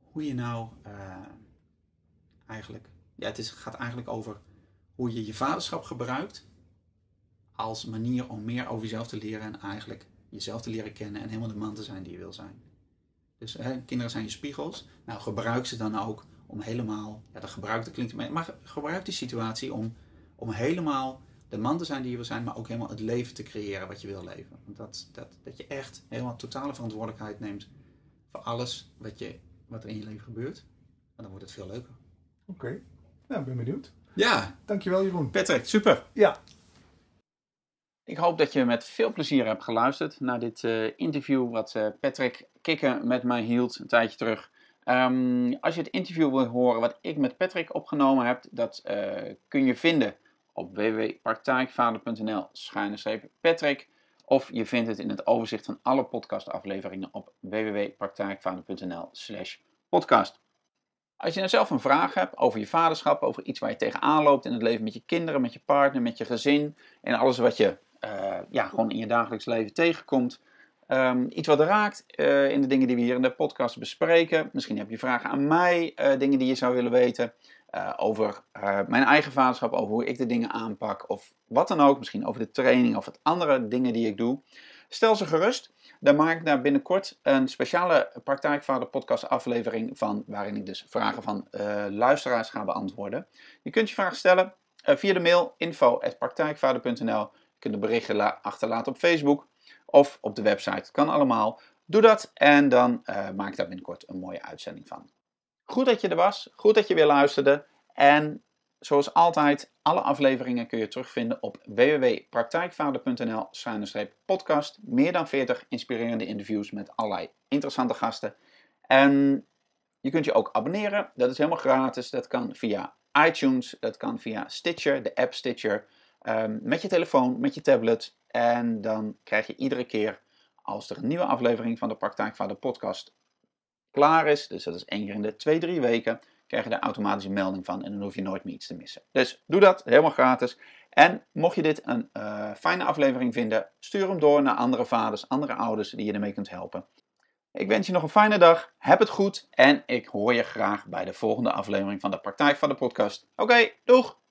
hoe je nou eh, eigenlijk. Ja, het is, gaat eigenlijk over hoe je je vaderschap gebruikt als manier om meer over jezelf te leren en eigenlijk jezelf te leren kennen en helemaal de man te zijn die je wil zijn. Dus hè, kinderen zijn je spiegels. Nou, gebruik ze dan ook om helemaal, ja, dat gebruik dat klinkt, maar maar gebruik die situatie om, om helemaal de man te zijn die je wil zijn, maar ook helemaal het leven te creëren wat je wil leven. Want dat, dat, dat je echt helemaal totale verantwoordelijkheid neemt voor alles wat, je, wat er in je leven gebeurt. En dan wordt het veel leuker. Oké, nou, ik ben benieuwd. Ja, Dankjewel Jeroen. Patrick, super. Ja, Ik hoop dat je met veel plezier hebt geluisterd naar dit eh, interview wat eh, Patrick Kikken met mij hield een tijdje terug. Ehm, als je het interview wil horen wat ik met Patrick opgenomen heb, dat eh, kun je vinden op www.praktijkvader.nl Patrick. Of je vindt het in het overzicht van alle podcastafleveringen op www.praktijkvader.nl podcast. Als je nou zelf een vraag hebt over je vaderschap, over iets waar je tegenaan loopt in het leven met je kinderen, met je partner, met je gezin en alles wat je eh, ja, gewoon in je dagelijks leven tegenkomt. Ehm, iets wat raakt eh, in de dingen die we hier in de podcast bespreken. Misschien heb je vragen aan mij, eh, dingen die je zou willen weten. over mijn eigen vaderschap, over hoe ik de dingen aanpak of wat dan ook, misschien over de training of het andere dingen die ik doe, stel ze gerust. Dan maak ik daar binnenkort een speciale Praktijkvader podcast aflevering van, waarin ik dus vragen van luisteraars ga beantwoorden. Je kunt je vragen stellen via de mail info.praktijkvader.nl. Je kunt achterlaten op Facebook of op de website. Kan allemaal. Doe dat en dan maak ik daar binnenkort een mooie uitzending van. Goed dat je er was, goed dat je weer luisterde. En zoals altijd, alle afleveringen kun je terugvinden op www.praktijkvader.nl-podcast. Meer dan 40 inspirerende interviews met allerlei interessante gasten. En je kunt je ook abonneren, dat is helemaal gratis. Dat kan via iTunes, dat kan via Stitcher, de app Stitcher. Um, met je telefoon, met je tablet. En dan krijg je iedere keer als er een nieuwe aflevering van de Praktijkvader podcast klaar is, dus dat is één keer in de twee, drie weken, krijg je daar automatische melding van en dan hoef je nooit meer iets te missen. Dus doe dat, helemaal gratis. En mocht je dit een uh, fijne aflevering vinden, stuur hem door naar andere vaders, andere ouders die je ermee kunt helpen. Ik wens je nog een fijne dag, heb het goed en ik hoor je graag bij de volgende aflevering van de Praktijk van de Podcast. Oké, doeg!